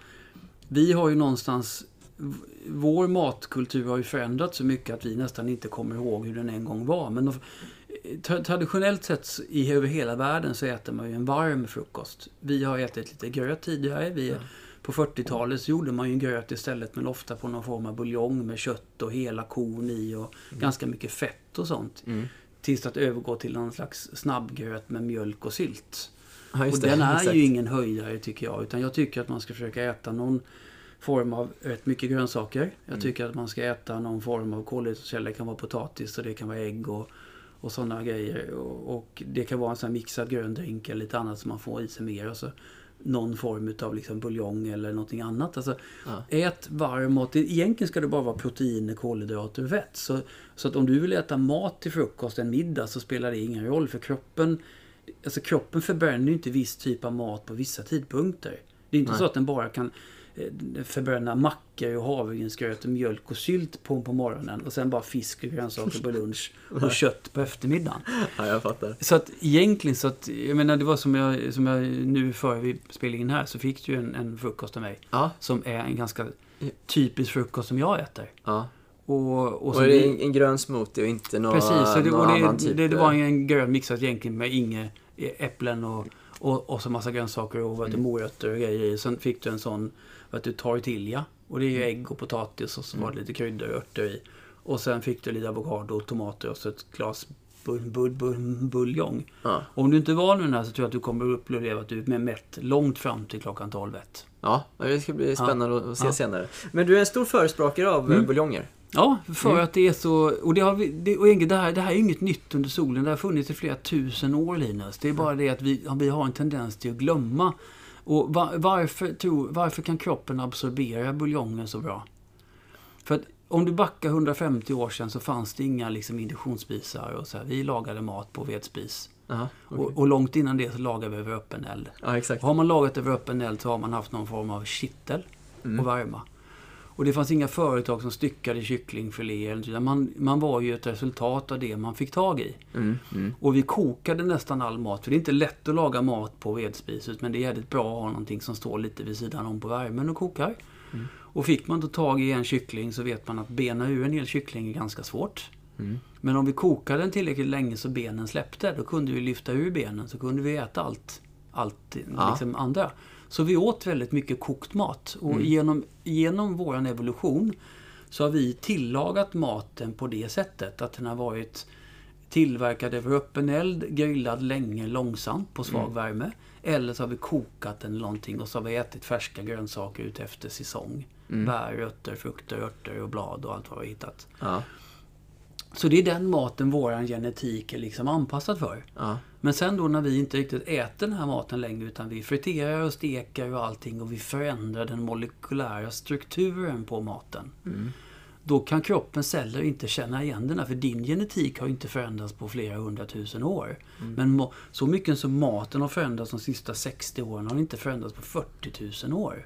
vi har ju någonstans... Vår matkultur har ju förändrats så mycket att vi nästan inte kommer ihåg hur den en gång var. Men tra- traditionellt sett i, över hela världen så äter man ju en varm frukost. Vi har ätit lite gröt tidigare. Vi, På 40-talet så gjorde man ju en gröt istället men ofta på någon form av buljong med kött och hela kon i och ganska mycket fett och sånt. Mm. Tills att övergå till någon slags snabbgröt med mjölk och sylt. Ja, och den är Exakt. ju ingen höjdare tycker jag. Utan jag tycker att man ska försöka äta någon form av rätt mycket grönsaker. Jag Mm. tycker att man ska äta någon form av kolhydratkälla. Det kan vara potatis och det kan vara ägg och, och sådana grejer. Och, och det kan vara en sån här mixad grön drink eller lite annat som man får i sig mer. Och så någon form av liksom buljong eller någonting annat. Alltså, Ja. Ät varm mat. Egentligen ska det bara vara proteiner, kolhydrater och fett. Så, så att om du vill äta mat till frukost, en middag, så spelar det ingen roll. För kroppen, alltså kroppen förbränner ju inte viss typ av mat på vissa tidpunkter. Det är inte Nej. så att den bara kan förbränna mackor och havregrynsgröt och mjölk och sylt på, på morgonen och sen bara fisk och grönsaker på lunch och kött på eftermiddagen. Ja, jag fattar. Så att egentligen så att, jag menar det var som jag, som jag nu före vi spelade in här så fick du en, en frukost av mig. Ja, Som är en ganska typisk frukost som jag äter. ja. Och, och, Och det är en, en grön smoothie och inte några, Precis, så det, någon annan typ. det, det var en grön mixad egentligen med inge, äpplen och, och, och så massa grönsaker och Mm. morötter och grejer. Sen fick du en sån, vet du, tortilla. Och det är ju Mm. ägg och potatis och så var det lite kryddor och örter i. Och sen fick du lite avokado och tomater och så ett glas bul, bul, bul, buljong. Ja. Om du inte är van med den här så tror jag att du kommer att uppleva att du är mätt långt fram till klockan 12 ett. Ja, det ska bli spännande att se Ja. senare. Men du är en stor förespråkare av Mm. mm. buljonger. Ja, för Mm. att det är så... Och, det har vi, det, och det, här, det här är inget nytt under solen. Det har funnits i flera tusen år, Linus. Det är bara det att vi, vi har en tendens till att glömma. Och va, varför, tror, varför kan kroppen absorbera buljongen så bra? För att om du backar 150 år sedan så fanns det inga liksom, induktionsspisar. Och så här. Vi lagade mat på vedspis. Aha, okej. Och, och långt innan det så lagade vi över öppen eld. Ja, har man lagat över öppen eld så har man haft någon form av kittel Mm. och värma. Och det fanns inga företag som styckade kycklingfiléer. utan Man, man var ju ett resultat av det man fick tag i. Mm. Mm. Och vi kokade nästan all mat. För det är inte lätt att laga mat på vedspiset. Men det är jävligt bra att ha någonting som står lite vid sidan om på värmen och kokar. Mm. Och fick man då tag i en kyckling så vet man att bena ur en hel kyckling är ganska svårt. Mm. Men om vi kokade den tillräckligt länge så benen släppte, då kunde vi lyfta ur benen. Så kunde vi äta allt, allt Ja. liksom andra. Så vi åt väldigt mycket kokt mat. Och Mm. genom, genom vår evolution så har vi tillagat maten på det sättet. Att den har varit tillverkad över öppen eld, grillad länge långsamt på svag Mm. värme. Eller så har vi kokat den eller någonting och så har vi ätit färska grönsaker ut efter säsong. Mm. Bär, rötter, frukter, örter och blad och allt vad vi har hittat. Ja, Så det är den maten våran genetik är liksom anpassad för. ja. Men sen då när vi inte riktigt äter den här maten längre utan vi friterar och steker och allting och vi förändrar den molekylära strukturen på maten. Mm. Då kan kroppens celler inte känna igen den här för din genetik har inte förändrats på flera hundratusen år. Mm. Men så mycket som maten har förändrats de sista 60 åren har den inte förändrats på 40 000 år.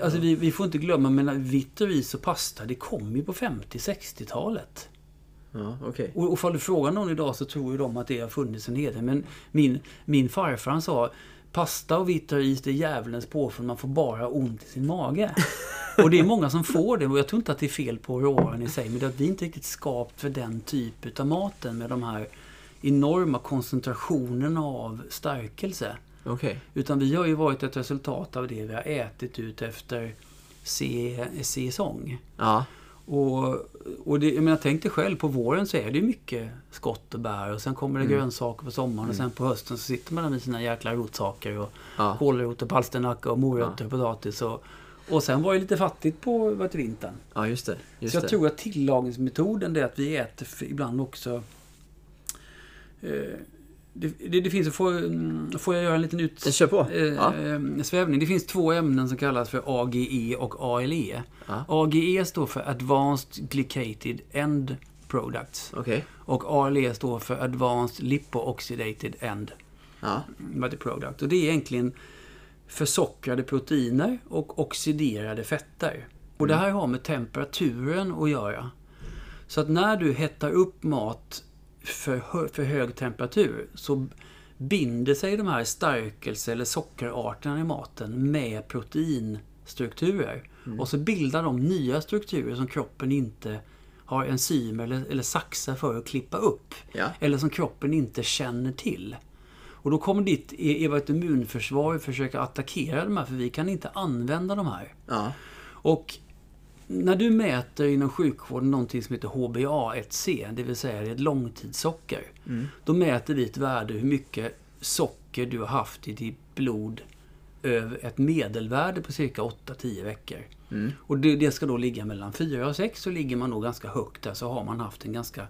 Alltså vi, vi får inte glömma, men vitt och ris och pasta det kom ju på 50-60-talet. Ja, okej. Och, och ifall du frågar någon idag så tror ju de att det har funnits en hel del. Men min, min farfar han sa Pasta och vitt ris det är djävulens påfund, man får bara ont i sin mage. Och det är många som får det och jag tror inte att det är fel på råvaran i sig. Men det är att vi inte riktigt skapt för den typ av maten med de här enorma koncentrationerna av stärkelse. Okej. Utan vi har ju varit ett resultat av det vi har ätit ut efter se- säsong. Ja. Och, och det, jag menar, tänk dig själv, på våren så är det ju mycket skott och bär och sen kommer det Mm. grönsaker på sommaren och sen på hösten så sitter man där med sina jäkla rotsaker och Ja. kålrot och palsternacka och morötter och potatis och, och sen var det lite fattigt på till vintern. ja, just det. Just så jag det. tror att tillagningsmetoden är att vi äter ibland också eh, det, det, det finns, får, mm, får jag göra en liten ut... Kör på. Eh, Ja. eh, svävning. Det finns två ämnen som kallas för AGE och ALE. Ja. AGE står för Advanced Glycated End Products. Okej. Och ALE står för Advanced Lipooxidated End Ja. Product. Och det är egentligen försockrade proteiner och oxiderade fetter. Och det här har med temperaturen att göra. Så att när du hettar upp mat för, för hög temperatur så binder sig de här stärkelse eller sockerarterna i maten med proteinstrukturer. Och så bildar de nya strukturer som kroppen inte har enzymer eller, eller saxar för att klippa upp. Ja. Eller som kroppen inte känner till. Och då kommer ditt e- ett immunförsvar försöka attackera de här för vi kan inte använda de här. Ja. Och när du mäter inom sjukvården någonting som heter HbA1c, det vill säga ett långtidssocker. Då mäter vi ett värde hur mycket socker du har haft i ditt blod över ett medelvärde på cirka 8-10 veckor. Och det, det ska då ligga mellan 4 och 6 så ligger man nog ganska högt där så har man haft en ganska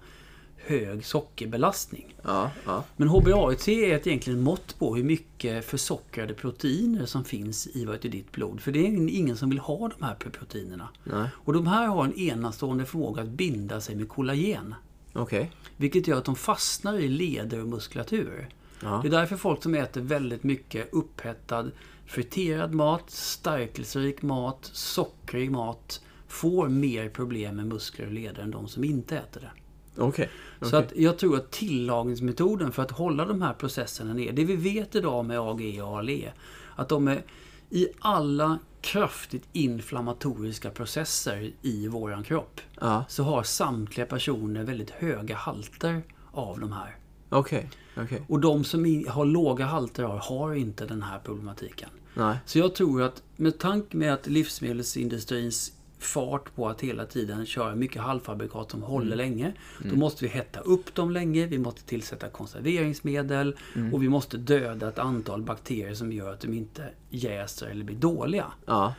hög sockerbelastning. Ja. Ja. Men HbA1c är ett egentligen mått på hur mycket försockrade proteiner som finns i heter ditt blod. För det är ingen som vill ha de här proteinerna. Nej. Och de här har en enastående förmåga att binda sig med kollagen. Okej. Vilket gör att de fastnar i leder och muskulatur. Ja. Det är därför folk som äter väldigt mycket upphettad friterad mat, stärkelserik mat, sockrig mat får mer problem med muskler och leder än de som inte äter det. Okej. Så Okej. att jag tror att tillagningsmetoden för att hålla de här processerna ner, det vi vet idag med AGE och ALE, att de är i alla kraftigt inflammatoriska processer i våran kropp, Ja. så har samtliga personer väldigt höga halter av de här. Okej. Okej. Och de som har låga halter av har inte den här problematiken. Nej. Så jag tror att med tanke med att livsmedelsindustrins fart på att hela tiden köra mycket halvfabrikat som håller länge. Då måste vi hetta upp dem länge, vi måste tillsätta konserveringsmedel och vi måste döda ett antal bakterier som gör att de inte jäser eller blir dåliga. Ja.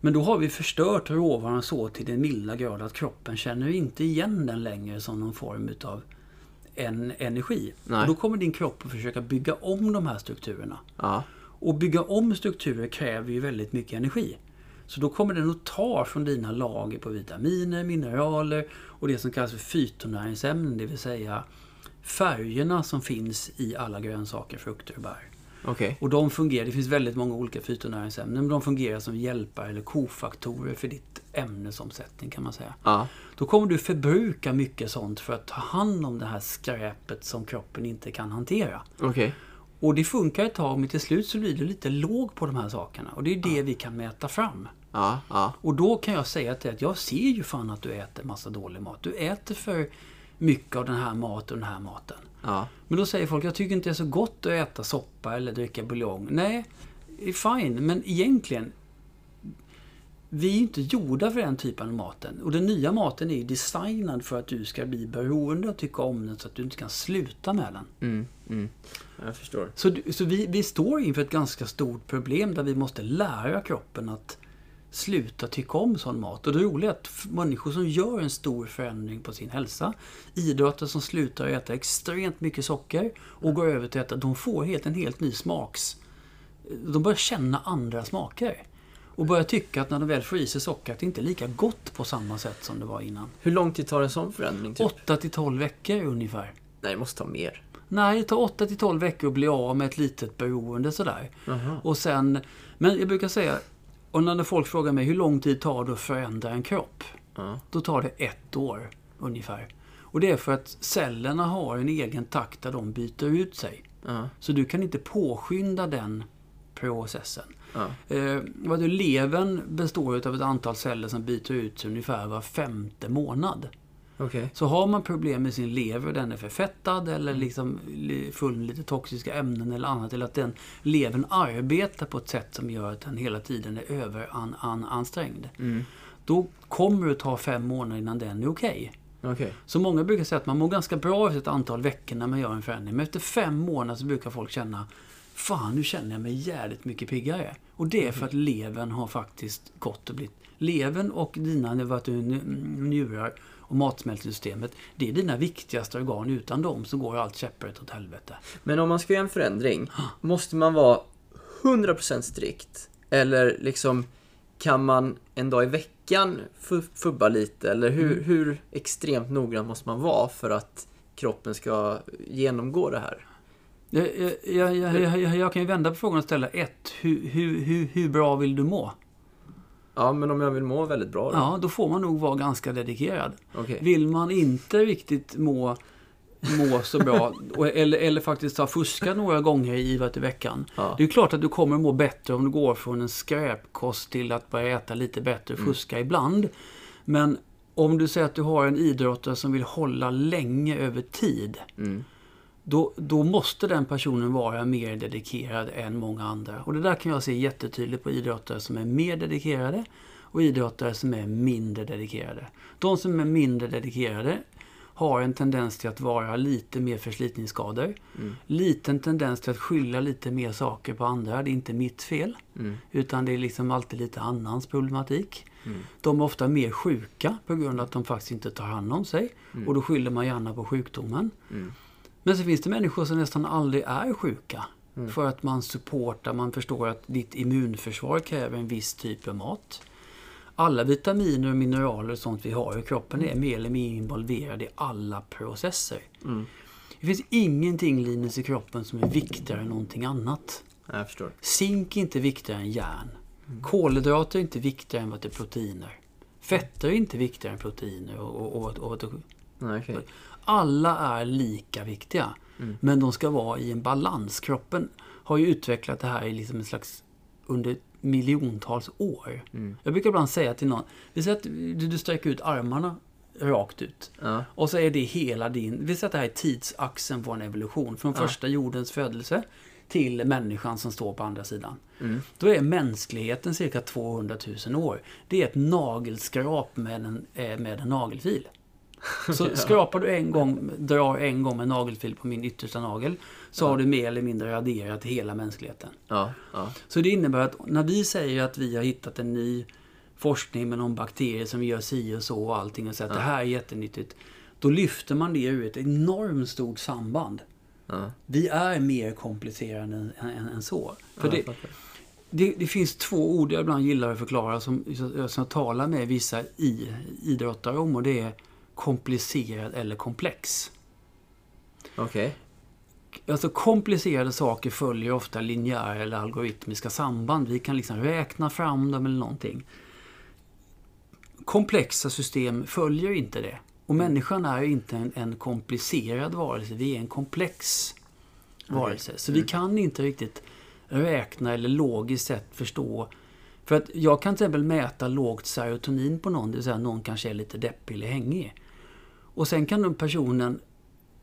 Men då har vi förstört råvaran så till den milda grad att kroppen känner inte igen den längre som någon form utav en energi. Nej. Och då kommer din kropp att försöka bygga om de här strukturerna. Ja. Och bygga om strukturer kräver ju väldigt mycket energi. Så då kommer den att ta från dina lager på vitaminer, mineraler och det som kallas för fytonäringsämnen, det vill säga färgerna som finns i alla grönsaker, frukter och bär. Okej. Och de fungerar, det finns väldigt många olika fytonäringsämnen, men de fungerar som hjälpare eller kofaktorer för ditt ämnesomsättning kan man säga. Ja. Då kommer du förbruka mycket sånt för att ta hand om det här skräpet som kroppen inte kan hantera. Okej. Och det funkar ett tag men till slut så blir du lite låg på de här sakerna. Och det är det vi kan mäta fram. Ja. Ja. Och då kan jag säga till dig att jag ser ju fan att du äter massa dålig mat. Du äter för mycket av den här maten och den här maten. Ja. Men då säger folk, jag tycker inte det är så gott att äta soppa eller dricka buljong. Nej, fine. Men egentligen, vi är inte gjorda för den typen av maten. Och den nya maten är designad för att du ska bli beroende och tycka om den så att du inte kan sluta med den. Mm. Mm. Jag förstår. Så, så vi, vi står inför ett ganska stort problem där vi måste lära kroppen att sluta tycka om sån mat. Och det roliga är att människor som gör en stor förändring på sin hälsa, idrottare som slutar äta extremt mycket socker och går över till att äta, de får helt en helt ny smaks... De börjar känna andra smaker. Och börjar tycka att när de väl får i sig socker att det inte är lika gott på samma sätt som det var innan. Hur lång tid tar en sån förändring? Typ? 8 till 12 veckor ungefär. Nej, det måste ta mer. Nej, det tar 8 till 12 veckor att bli av med ett litet beroende sådär. Jaha. Och sen, men jag brukar säga, och när folk frågar mig hur lång tid tar det att förändra en kropp? Ja. Då tar det ett år ungefär. Och det är för att cellerna har en egen takt där de byter ut sig. Ja. Så du kan inte påskynda den processen. Ja. Eh, vad du, levern består av ett antal celler som byter ut ungefär var femte månad. Okej. Så har man problem med sin lever, den är förfettad eller liksom li- full med lite toxiska ämnen eller annat. Eller att den levern arbetar på ett sätt som gör att den hela tiden är överansträngd. Mm. Då kommer det ta fem månader innan den är okej. Okej. Så många brukar säga att man mår ganska bra efter ett antal veckor när man gör en förändring. Men efter fem månader så brukar folk känna Fan, nu känner jag mig jävligt mycket piggare. Och det är för att levern har faktiskt gått och blivit... Levern och dina njurar och matsmältsystemet. Det är dina viktigaste organ. Utan dem så går allt käpprätt åt helvete. Men om man ska göra en förändring, måste man vara 100% strikt? Eller liksom, kan man en dag i veckan fu- fubba lite? Eller hur, Mm. hur extremt noggrann måste man vara för att kroppen ska genomgå det här? Jag, jag, jag, jag, kan ju vända på frågan och ställa ett. Hur, hur, hur, hur bra vill du må? Ja, men om jag vill må väldigt bra då? Ja, då får man nog vara ganska dedikerad. Okej. Vill man inte riktigt må, må så bra, eller, eller faktiskt ha fuskat några gånger i vet, i veckan. Ja. Det är klart att du kommer må bättre om du går från en skräpkost till att börja äta lite bättre och fuska ibland. Men om du säger att du har en idrottare som vill hålla länge över tid. Mm. Då, då måste den personen vara mer dedikerad än många andra. Och det där kan jag se jättetydligt på idrottare som är mer dedikerade och idrottare som är mindre dedikerade. De som är mindre dedikerade har en tendens till att vara lite mer förslitningsskador. Liten tendens till att skylla lite mer saker på andra. Det är inte mitt fel. Mm. Utan det är liksom alltid lite annans problematik. De är ofta mer sjuka på grund av att de faktiskt inte tar hand om sig. Och då skyller man gärna på sjukdomen. Men så finns det människor som nästan aldrig är sjuka. För att man supportar, man förstår att ditt immunförsvar kräver en viss typ av mat. Alla vitaminer och mineraler och sånt vi har i kroppen är mer eller mindre involverade i alla processer. Det finns ingenting Linus i kroppen som är viktigare än någonting annat. Ja, Jag förstår. Zink är inte viktigare än järn. Kolhydrater är inte viktigare än vad det är proteiner. Fetter är inte viktigare än proteiner. Och, och, och, och, Nej, okej. Alla är lika viktiga. Men de ska vara i en balans. Kroppen har ju utvecklat det här i liksom en slags under miljontals år. Jag brukar ibland säga till någon, vi säger att du, du sträcker ut armarna rakt ut. Ja. Och så är det hela din, vi säger att det här är tidsaxeln på en evolution. Från första jordens födelse till människan som står på andra sidan. Då är mänskligheten cirka 200 000 år. Det är ett nagelskrap med en, eh, med en nagelfil. Så skrapar du en gång, drar en gång med nagelfil på min yttersta nagel så har du mer eller mindre raderat hela mänskligheten. Ja, ja. Så det innebär att när vi säger att vi har hittat en ny forskning med någon bakterie som gör si och så och allting och säger att det här är jättenyttigt. Då lyfter man det ur ett enormt stort samband. ja. Vi är mer komplicerade än, än, än så. För Ja, det, det, det finns två ord jag ibland gillar att förklara som, som jag talar med vissa i, idrottare om och det är komplicerad eller komplex. Okej. Alltså komplicerade saker följer ofta linjära eller algoritmiska samband. Vi kan liksom räkna fram dem eller någonting. Komplexa system följer inte det. Och människan är inte en, en komplicerad varelse. Vi är en komplex varelse. Så vi kan inte riktigt räkna eller logiskt sett förstå. För att jag kan till exempel mäta lågt serotonin på någon, det vill säga någon kanske är lite deppig eller hängig. Och sen kan den personen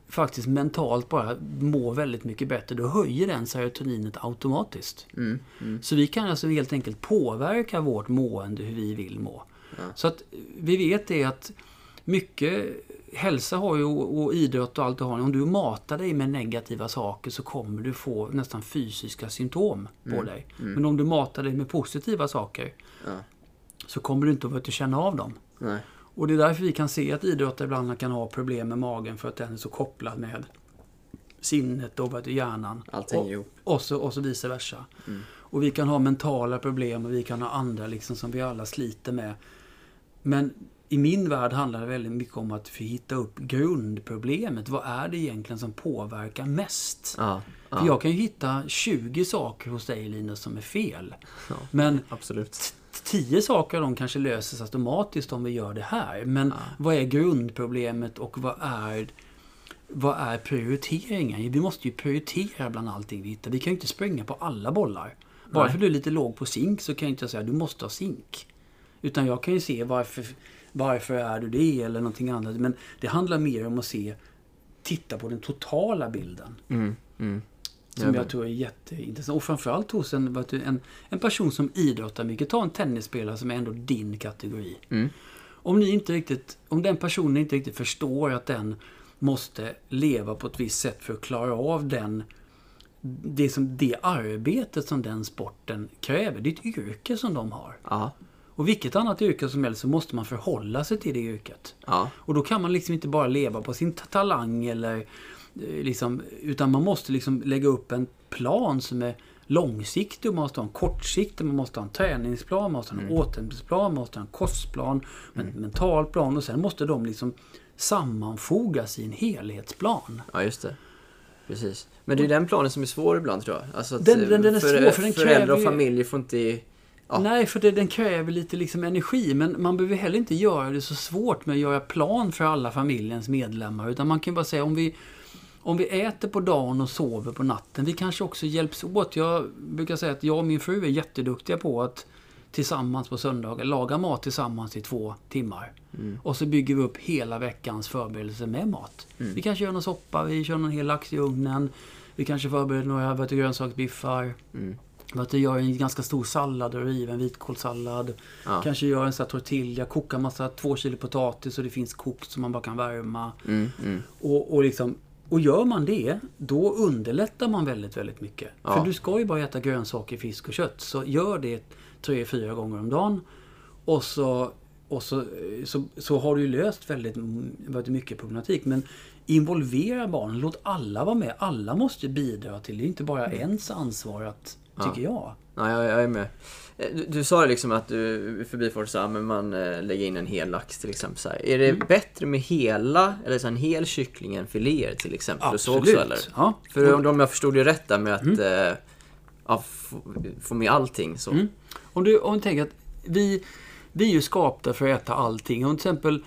faktiskt mentalt bara må väldigt mycket bättre. Då höjer den serotoninet automatiskt. Så vi kan alltså helt enkelt påverka vårt mående hur vi vill må. Så att vi vet det att mycket hälsa har ju och idrott och allt du har. Om du matar dig med negativa saker så kommer du få nästan fysiska symptom på dig. Men om du matar dig med positiva saker Ja. så kommer du inte att att känna av dem. Nej. Och det är därför vi kan se att idrottare ibland kan ha problem med magen för att den är så kopplad med sinnet och hjärnan. Allt hänger och, ihop. och, så, och så vice versa. Och vi kan ha mentala problem och vi kan ha andra liksom som vi alla sliter med. Men i min värld handlar det väldigt mycket om att hitta upp grundproblemet. Vad är det egentligen som påverkar mest? Ja. För ja. jag kan ju hitta 20 saker hos dig Linus som är fel. Ja. Men Absolut. Tio saker av dem kanske löses automatiskt om vi gör det här. Men vad är grundproblemet och vad är, vad är prioriteringen? Vi måste ju prioritera bland allting vi hittar. Vi kan ju inte springa på alla bollar. Bara Nej. för du är lite låg på zink så kan jag inte säga att du måste ha zink. Utan jag kan ju se varför, varför är du det eller någonting annat. Men det handlar mer om att se, titta på den totala bilden. Mm. Mm. Som Ja, jag tror är jätteintressant. Och framförallt hos en, en, en person som idrottar mycket. Ta en tennisspelare som är ändå din kategori. Mm. Om, ni inte riktigt, om den personen inte riktigt förstår att den måste leva på ett visst sätt för att klara av den, det, som, det arbetet som den sporten kräver. Det är ett yrke som de har. Ja. Och vilket annat yrke som helst så måste man förhålla sig till det yrket. Ja. Och då kan man liksom inte bara leva på sin ta- talang eller liksom, utan man måste liksom lägga upp en plan som är långsiktig. Man måste ha en kortsiktig, man måste ha en träningsplan, man måste ha en återhämtningsplan, man måste ha en kostplan, en mental plan och sen måste de liksom sammanfogas i en helhetsplan. Ja, just det. Precis. Men det är den planen som är svår ibland tror jag. Alltså Den- den- den är för, svår, för den Föräldrar kräver och ju- familjer får inte... Ja. Nej, för det, den kräver lite liksom energi. Men man behöver heller inte göra det så svårt med att göra plan för alla familjens medlemmar. Utan man kan bara säga om vi, om vi äter på dagen och sover på natten. Vi kanske också hjälps åt. Jag brukar säga att jag och min fru är jätteduktiga på att tillsammans på söndagar laga mat tillsammans i två timmar. Och så bygger vi upp hela veckans förberedelser med mat. Vi kanske gör någon soppa, vi kör någon hel lax i ugnen. Vi kanske förbereder några du, grönsaksbiffar. Att du gör en ganska stor sallad och river en vitkålssallad. Ja. Kanske gör en sån här tortilla, kokar massa två kilo potatis och det finns kokt som man bara kan värma. Mm, mm. Och, och, liksom, och gör man det, då underlättar man väldigt, väldigt mycket. Ja. För du ska ju bara äta grönsaker, fisk och kött. Så gör det tre, fyra gånger om dagen. Och så, och så, så, så har du ju löst väldigt, väldigt mycket problematik. Men involvera barnen, låt alla vara med. Alla måste bidra till det. är inte bara ens ansvar att, tycker jag. Ja, jag, jag är med. Eh, Du, du sa liksom att du förbifarten sa men man eh, lägger in en hel lax till exempel. Så här. Är det Mm. bättre med hela, eller så en hel kyckling än filéer till exempel? Och så Absolut. också, eller? Ja. För om, om jag förstod det rätt där med att eh, ja, få, få med allting så. Mm. Om du, om du tänker att vi, vi är ju skapta för att äta allting. Om till exempel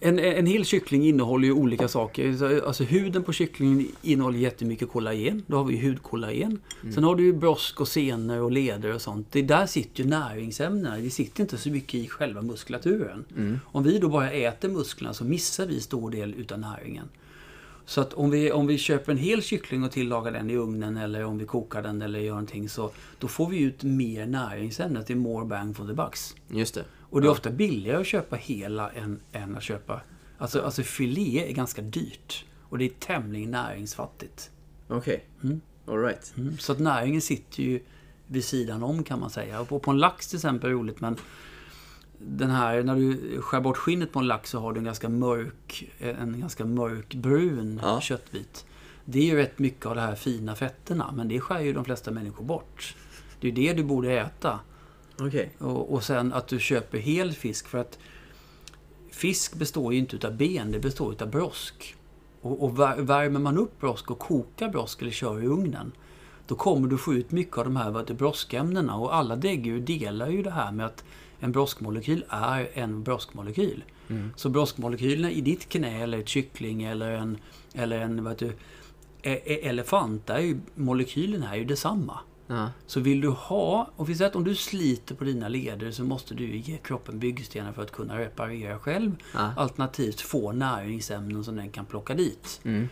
en, en hel kyckling innehåller ju olika saker. Så, Alltså huden på kycklingen innehåller jättemycket kollagen. Då har vi hudkollagen. Sen har du ju brosk och senor och leder och sånt. Det där sitter ju näringsämnena. Det sitter inte så mycket i själva muskulaturen. Om vi då bara äter musklerna så missar vi stor del utav näringen. Så att om vi, om vi köper en hel kyckling och tillagar den i ugnen eller om vi kokar den eller gör någonting så då får vi ut mer näringsämnen. Det är more bang for the bucks. Just det. Och det är ofta billigare att köpa hela än, än att köpa... Alltså, alltså filé är ganska dyrt. Och det är tämligen näringsfattigt. Okej. Mm. Alright. Mm. Så att näringen sitter ju vid sidan om kan man säga. Och på, på en lax till exempel är roligt men den här, när du skär bort skinnet på en lax så har du en ganska mörk, en ganska mörkbrun Ja. köttbit. Det är ju rätt mycket av de här fina fetterna men det skär ju de flesta människor bort. Det är ju det du borde äta. Okej. Och, och sen att du köper hel fisk för att fisk består ju inte utav ben, det består utav brosk. Och, och vär- värmer man upp brosk och kokar brosk eller kör i ugnen då kommer du få ut mycket av de här broskämnena och alla däggdjur delar ju det här med att en broskmolekyl är en broskmolekyl. Så broskmolekylerna i ditt knä eller ett kyckling eller en, eller en vad heter, e- e- elefant, där är ju, molekylerna är ju detsamma. Ja. Så vill du ha, och vi säger att om du sliter på dina leder så måste du ge kroppen byggstenar för att kunna reparera själv. Ja. Alternativt få näringsämnen som den kan plocka dit. Mm.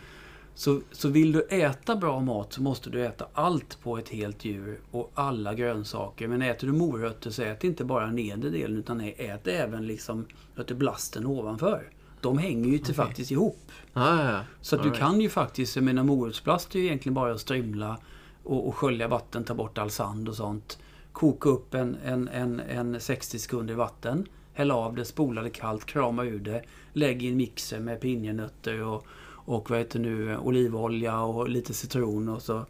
Så, så vill du äta bra mat så måste du äta allt på ett helt djur och alla grönsaker. Men äter du morötter så ät inte bara nedre delen utan ät även liksom blasten ovanför. De hänger ju till faktiskt ihop. Ja, ja, ja. Så att All du right. kan ju faktiskt, jag menar morotsplast är ju egentligen bara att strimla och, och skölja vatten, ta bort all sand och sånt. Koka upp en, en, en, en 60 sekunder i vatten. Häll av det, spola det kallt, krama ur det. Lägg i en mixer med pinjenötter och, och vad heter nu, olivolja och lite citron och så.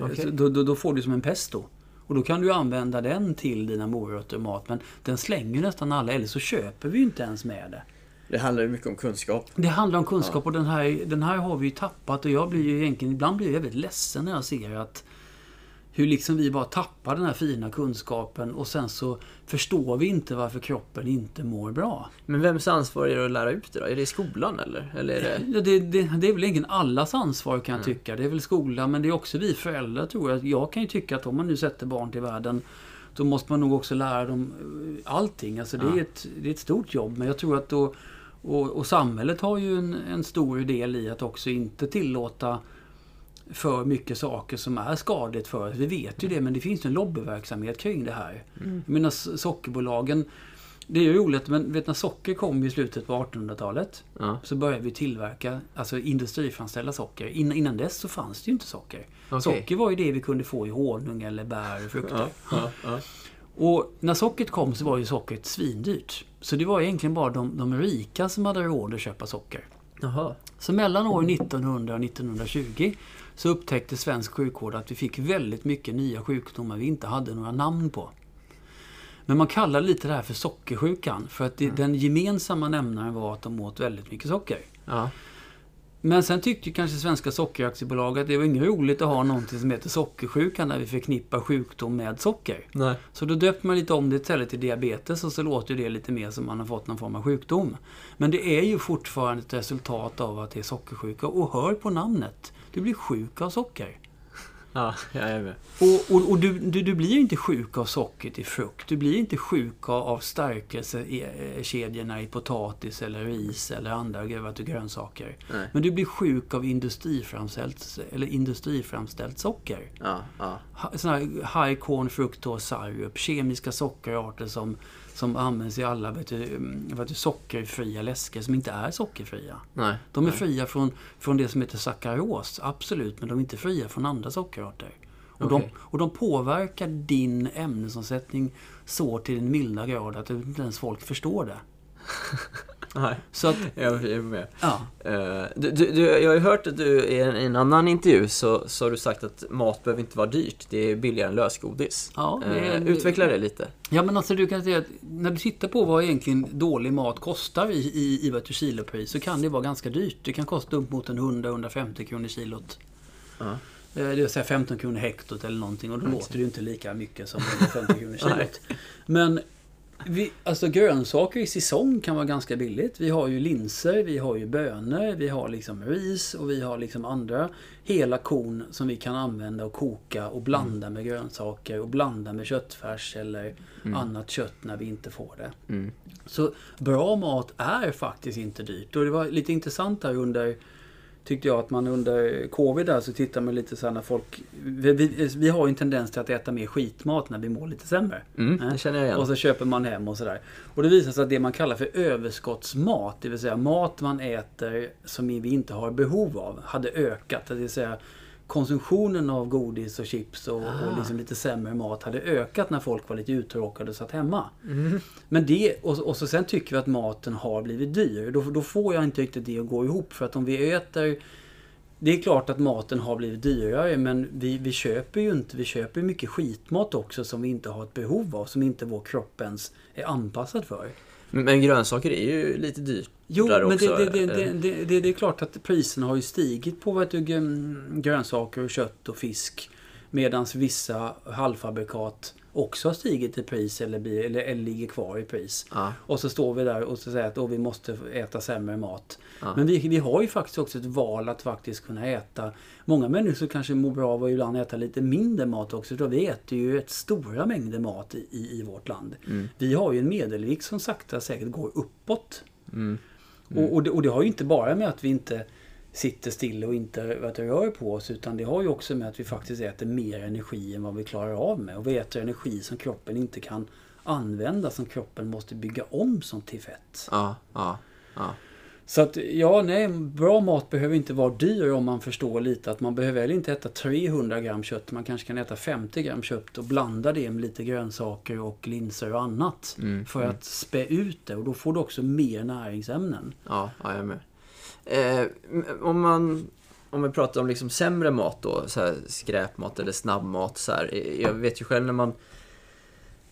Okej. så då, då, då får du som en pesto. Och då kan du använda den till dina morötter och mat. Men den slänger nästan alla, eller så köper vi ju inte ens med det. Det handlar ju mycket om kunskap. Det handlar om kunskap och den här, den här har vi ju tappat och jag blir ju egentligen, ibland blir jag väldigt ledsen när jag ser att hur liksom vi bara tappar den här fina kunskapen och sen så förstår vi inte varför kroppen inte mår bra. Men vems ansvar är det att lära ut det då? Är det i skolan eller? Eller är det... Ja, Det, det, det är väl egentligen allas ansvar kan jag tycka. Det är väl skolan men det är också vi föräldrar tror jag. Jag kan ju tycka att om man nu sätter barn till världen då måste man nog också lära dem eh, allting. Alltså det, är, ett, det är ett stort jobb men jag tror att då och, och samhället har ju en, en stor del i att också inte tillåta för mycket saker som är skadligt för oss. Vi vet ju det, men det finns en lobbyverksamhet kring det här. Jag menar sockerbolagen, det är ju roligt, men vet när socker kom i slutet på 1800-talet Ja. så började vi tillverka, alltså industriframställa socker. Innan, innan dess så fanns det ju inte socker. Okej. Socker var ju det vi kunde få i honung eller bär och frukter. Ja, ja. Och när sockret kom så var ju sockret svindyrt. Så det var egentligen bara de, de rika som hade råd att köpa socker. Jaha. Så mellan år 1900 och 1920 så upptäckte svensk sjukvård att vi fick väldigt mycket nya sjukdomar vi inte hade några namn på. Men man kallar lite det här för sockersjukan för att det, den gemensamma nämnaren var att de åt väldigt mycket socker. Ja. Men sen tyckte kanske Svenska Sockeraktiebolag att det var inget roligt att ha någonting som heter sockersjuka när vi förknippar sjukdom med socker. Nej. Så då döpte man lite om det istället till diabetes och så låter det lite mer som man har fått någon form av sjukdom. Men det är ju fortfarande ett resultat av att det är sockersjuka och hör på namnet. Du blir sjuk av socker. Ja, jag är med. Och, och, och du, du, du blir inte sjuk av sockret i frukt. Du blir inte sjuk av, av stärkelsekedjorna i potatis eller ris eller andra grönsaker. Nej. Men du blir sjuk av industriframställt, eller industriframställt socker. Ja, ja. Såna här high corn fructose syrup, kemiska sockerarter som, som används i alla vet du, mm, vet du, sockerfria läsker som inte är sockerfria. Nej. De är nej. fria från, från det som heter sackaros, absolut, men de är inte fria från andra sockerarter. Och, Okej. de, och de påverkar din ämnesomsättning så till en milda grad att inte ens folk förstår det. Nej. Så att, Jag är med. ja. Eh, du, du, jag har ju hört att du i en, i en annan intervju så, så har du sagt att mat behöver inte vara dyrt. Det är billigare än lösgodis. Ja, det Eh, utveckla det lite. Ja men alltså du kan säga att när du tittar på vad egentligen dålig mat kostar i, i, i du kilopris så kan det vara ganska dyrt. Det kan kosta upp mot en 100-150 kronor kilot. Ja. Eh, Det vill säga 15 kronor hektot eller någonting och då låter det ju inte lika mycket som 150 kronor kilot. Men vi, alltså grönsaker i säsong kan vara ganska billigt. Vi har ju linser, vi har ju bönor, vi har liksom ris och vi har liksom andra hela korn som vi kan använda och koka och blanda med grönsaker och blanda med köttfärs eller annat kött när vi inte får det. Mm. Så bra mat är faktiskt inte dyrt. Och det var lite intressant här under Tyckte jag att man under covid där så tittar man lite så här när folk... Vi, vi, vi har ju en tendens till att äta mer skitmat när vi mår lite sämre. Mm, Eh? det känner jag igen. Och så köper man hem och sådär. Och det visar sig att det man kallar för överskottsmat, det vill säga mat man äter som vi inte har behov av, hade ökat. Det vill säga konsumtionen av godis och chips och, och liksom lite sämre mat hade ökat när folk var lite uttråkade och satt hemma. Men det, och, och så sen tycker vi att maten har blivit dyr. Då, då får jag inte riktigt det att gå ihop. För att om vi äter... Det är klart att maten har blivit dyrare men vi, vi köper ju inte, vi köper mycket skitmat också som vi inte har ett behov av. Som inte vår kropp ens är anpassad för. Men, grönsaker är ju lite dyrt. Jo, men också, det, det, det, det, det, är klart att priserna har ju stigit på vet du, gr- grönsaker kött och fisk. Medan vissa halvfabrikat också har stigit i pris eller, blir, eller, eller ligger kvar i pris. Ja. Och så står vi där och så säger att "Åh, vi måste äta sämre mat. Ja. Men vi, vi har ju faktiskt också ett val att faktiskt kunna äta. Många människor kanske mår bra av att ibland äta lite mindre mat också. Då vi äter ju ett stora mängder mat i, i, i vårt land. Mm. Vi har ju en medelvikt som sakta säkert går uppåt. Mm. Och, och, det, och det har ju inte bara med att vi inte sitter still och inte vet, rör på oss. Utan det har ju också med att vi faktiskt äter mer energi än vad vi klarar av med. Och vi äter energi som kroppen inte kan använda. Som kroppen måste bygga om som till fett. Ja, ja, ja. Så att ja, nej, bra mat behöver inte vara dyr om man förstår lite att man behöver väl inte äta 300 gram kött. Man kanske kan äta 50 gram kött och blanda det med lite grönsaker och linser och annat. Mm, För att spä ut det och då får du också mer näringsämnen. Ja, ja jag är med. Eh, om man... Om vi pratar om liksom sämre mat då, så här skräpmat eller snabbmat så här. Eh, jag vet ju själv när man...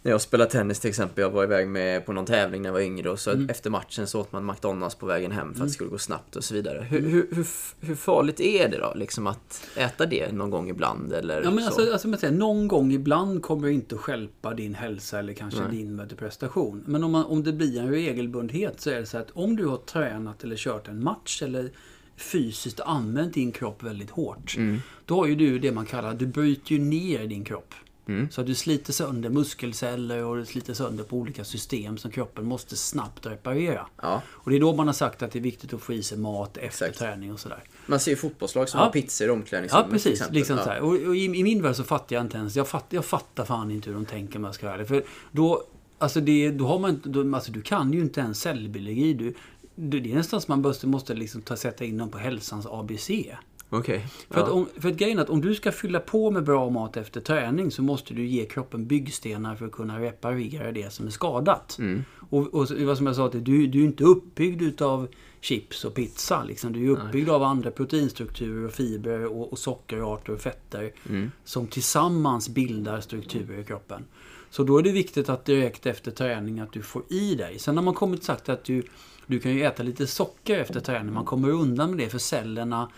När jag spelade tennis till exempel, jag var iväg med på någon tävling när jag var yngre och så Mm. efter matchen så åt man McDonalds på vägen hem för att det skulle gå snabbt och så vidare. Hur, hur, hur, hur farligt är det då, liksom att äta det någon gång ibland eller Ja, men så? alltså, alltså man säger, någon gång ibland kommer det inte att stjälpa din hälsa eller kanske Nej. din prestation. Men om, man, om det blir en regelbundhet så är det så att om du har tränat eller kört en match eller fysiskt använt din kropp väldigt hårt. Mm. Då har ju du det man kallar, du bryter ju ner din kropp. Mm. Så att du sliter sönder muskelceller och du sliter sönder på olika system som kroppen måste snabbt reparera. Ja, Och det är då man har sagt att det är viktigt att få i sig mat efter Exakt. träning och sådär. man ser ju fotbollslag som Ja. har pizzor i omklädningsrummet Ja, till precis. exempel. Liksom ja. Och, och i, I min värld så fattar jag inte ens. Jag fattar, jag fattar fan inte hur de tänker om jag ska vara ärlig. För då, alltså det, då har man då, alltså du kan ju inte ens cellbiologi. Du, det är nästan som man måste liksom ta, sätta in dem på hälsans ABC. Okej. För, att Ja. om, för att grejen är att om du ska fylla på med bra mat efter träning så måste du ge kroppen byggstenar för att kunna reparera det som är skadat. Mm. Och, och vad som jag sa till du, du är inte uppbyggd utav chips och pizza. Liksom. Du är uppbyggd av andra proteinstrukturer och fibrer och, och sockerarter och fetter Mm. som tillsammans bildar strukturer i kroppen. Så då är det viktigt att direkt efter träning att du får i dig. Sen har man kommit sagt att du, du kan ju äta lite socker efter träning. Man kommer undan med det för cellerna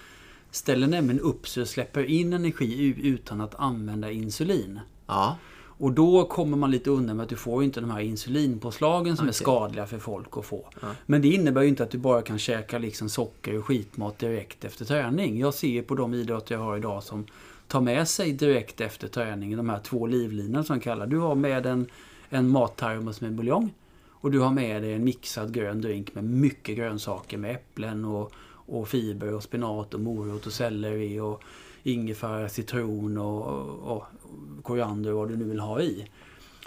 ställer nämligen upp sig och släpper in energi utan att använda insulin. Ja. Och då kommer man lite undan med att du får inte de här insulinpåslagen som är Okej. skadliga för folk att få. Ja. Men det innebär ju inte att du bara kan käka liksom socker och skitmat direkt efter träning. Jag ser ju på de idrotter jag har idag som tar med sig direkt efter träning de här två livlinorna som kallar. Du har med en, en mattermos med buljong. Och du har med dig en mixad grön drink med mycket grönsaker med äpplen och, och fiber och spenat och morot och selleri och ingefära, citron och, och, och koriander och vad du nu vill ha i.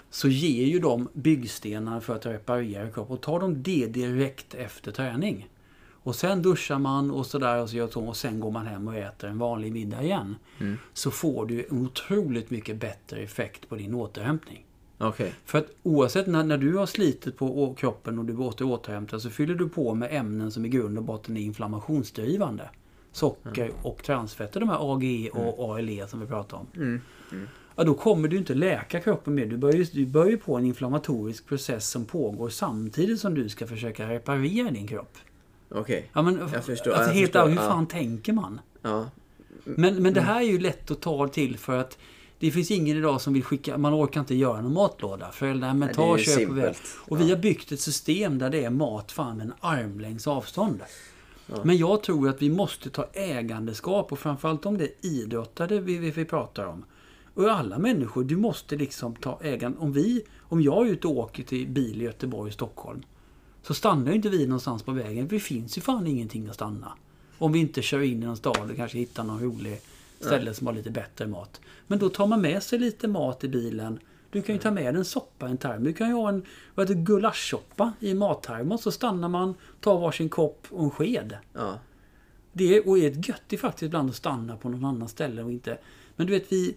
Så ger ju de byggstenar för att reparera kroppen. Och tar de det direkt efter träning. Och sen duschar man och sådär och så gör så och sen går man hem och äter en vanlig middag igen. Mm. Så får du otroligt mycket bättre effekt på din återhämtning. Okej. För att oavsett när, när du har slitit på kroppen och du åter återhämtar så fyller du på med ämnen som i grund och botten är inflammationsdrivande. Socker och transfetter, de här AGE och ALE som vi pratar om. Mm. Ja, då kommer du inte läka kroppen mer. Du börjar, ju- du börjar ju på en inflammatorisk process som pågår samtidigt som du ska försöka reparera din kropp. Okej. Ja, men, Jag förstår, Alltså, jag helt förstår, ärligt, hur ja. fan tänker man? Ja. Men, men det här är ju lätt att ta till för att det finns ingen idag som vill skicka, man orkar inte göra någon matlåda. Föräldrar, men ta och köp väl. Och vi har byggt ett system där det är mat fan en armlängds avstånd. Ja. Men jag tror att vi måste ta ägandeskap och framförallt om det är idrottare vi, vi, vi pratar om. Och alla människor, du måste liksom ta ägande. Om vi, om jag är ute och åker till bil i Göteborg och Stockholm. Så stannar ju inte vi någonstans på vägen. för Det finns ju fan ingenting att stanna. Om vi inte kör in i någon stad och kanske hittar någon rolig ställe som har lite bättre mat. Men då tar man med sig lite mat i bilen. Du kan ju ta med en soppa i en term. Du kan ju ha en vad heter, det, gulaschsoppa i mattermos. Så stannar man, tar varsin kopp och en sked. Ja. Det är, och är ett gött är faktiskt ibland att stanna på någon annan ställe och inte... Men du vet, vi,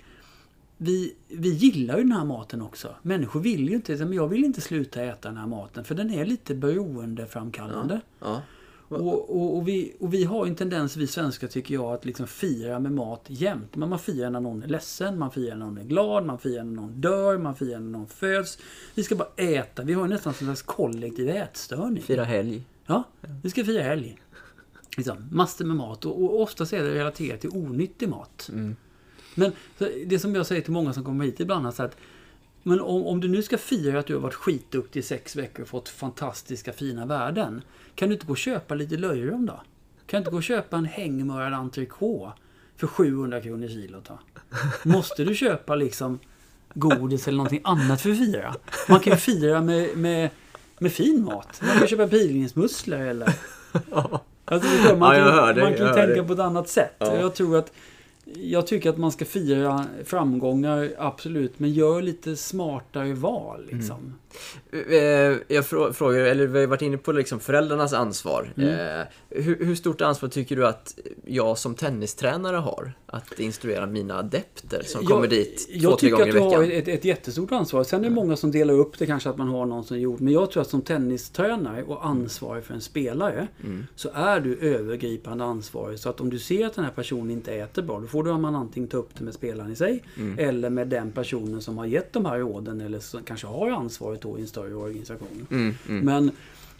vi, vi gillar ju den här maten också. Människor vill ju inte... Men jag vill inte sluta äta den här maten för den är lite beroendeframkallande. Ja. Och, och, och, vi, och vi har ju en tendens, vi svenskar tycker jag, att liksom fira med mat jämt. Men man firar när någon är ledsen, man firar när någon är glad, man firar när någon dör, man firar när någon föds. Vi ska bara äta. Vi har nästan en slags kollektiv ätstörning. Fira helg. Ja, vi ska fira helg. Liksom, massor med mat och, och oftast är det relaterat till onyttig mat. Mm. Men det som jag säger till många som kommer hit ibland är så att men om, om du nu ska fira att du har varit skitduktig i sex veckor och fått fantastiska fina värden. Kan du inte gå och köpa lite löjrom då? Kan du inte gå och köpa en hängmörad entrecote för 700 kronor kilot då? Måste du köpa liksom godis eller någonting annat för att fira? Man kan ju fira med, med, med fin mat. Man kan köpa pilgrimsmusslor eller... Alltså, det man Ja, kan, jag hör dig, man kan tänka dig. på ett annat sätt. Ja. Jag tror att jag tycker att man ska fira framgångar, absolut. Men gör lite smartare val. Liksom. Eh, Jag frå- frågar, eller vi har varit inne på liksom föräldrarnas ansvar. Mm. Eh, hur, hur stort ansvar tycker du att jag som tennistränare har? Att instruera mina adepter som kommer dit två, jag tre tycker gånger att i du har veckan? ett, ett jättestort ansvar. Sen är det många som delar upp det kanske att man har någon som gjort. Men jag tror att som tennistränare och ansvarig för en spelare Mm. så är du övergripande ansvarig. Så att om du ser att den här personen inte äter bra, får du man antingen ta upp det med spelaren i sig Mm. eller med den personen som har gett de här råden eller som kanske har ansvaret då i en större organisation. Mm, mm. Men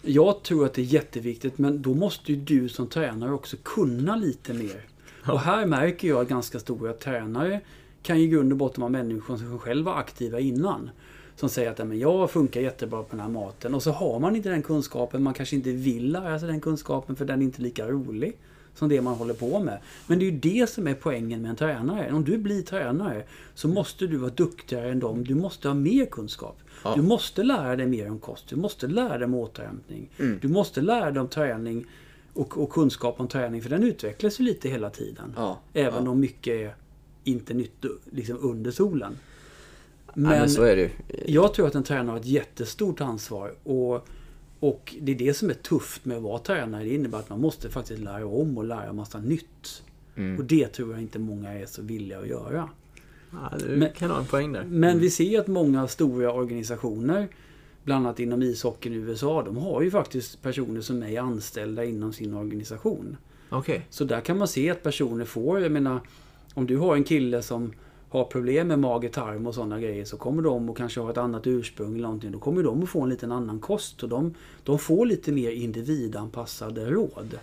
jag tror att det är jätteviktigt, men då måste ju du som tränare också kunna lite mer. Och här märker jag att ganska stora tränare kan ju i grund och botten vara människor som själva var aktiva innan. Som säger att "Ja, men jag funkar jättebra på den här maten. Och så har man inte den kunskapen. Man kanske inte vill lära sig den kunskapen för den är inte lika rolig som det man håller på med. Men det är ju det som är poängen med en tränare. Om du blir tränare så måste du vara duktigare än dem. Du måste ha mer kunskap. Ja. Du måste lära dig mer om kost. Du måste lära dig om återhämtning. Mm. Du måste lära dig om träning och, och kunskap om träning. För den utvecklas ju lite hela tiden. Ja, Även ja. om mycket är inte nytt liksom under solen. Men, men så är det ju. Jag tror att en tränare har ett jättestort ansvar. Och, och det är det som är tufft med att vara tränare. Det innebär att man måste faktiskt lära om och lära massa nytt. Mm. Och det tror jag inte många är så villiga att göra. Ja, du Men- kan ha en poäng där. Men vi ser att många stora organisationer, bland annat inom ishockeyn i USA, de har ju faktiskt personer som är anställda inom sin organisation. Okej. Så där kan man se att personer får, jag menar, om du har en kille som har problem med mage, tarm och sådana grejer så kommer de och kanske har ett annat ursprung eller någonting. Då kommer de att få en liten annan kost och de, de får lite mer individanpassade råd.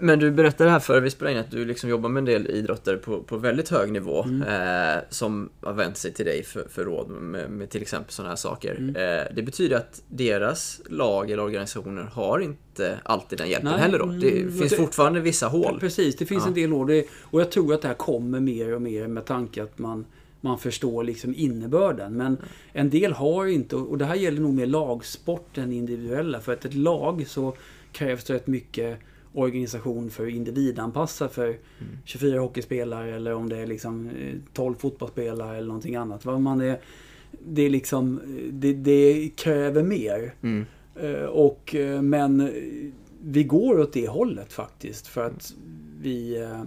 Men- du berättade här före vi spelade in att du liksom jobbar med en del idrottare på, på väldigt hög nivå Mm. eh, som har vänt sig till dig för, för råd med, med till exempel sådana här saker. Mm. Eh, det betyder att deras lag eller organisationer har inte alltid den hjälpen Nej, heller då. Det mm, finns det- fortfarande vissa hål. Precis, det finns Ja. en del. Det- Och jag tror att det här kommer mer och mer med tanke att man, man förstår liksom innebörden. Men en del har inte, och det här gäller nog mer lagsport än individuella. För att ett lag så krävs det rätt mycket organisation för individanpassa för 24 hockeyspelare eller om det är liksom eh, 12 fotbollsspelare eller någonting annat. Vad man är, det, är liksom, eh, det, det kräver mer. Mm. Eh, Och, eh, men eh, vi går åt det hållet faktiskt. För att vi, eh,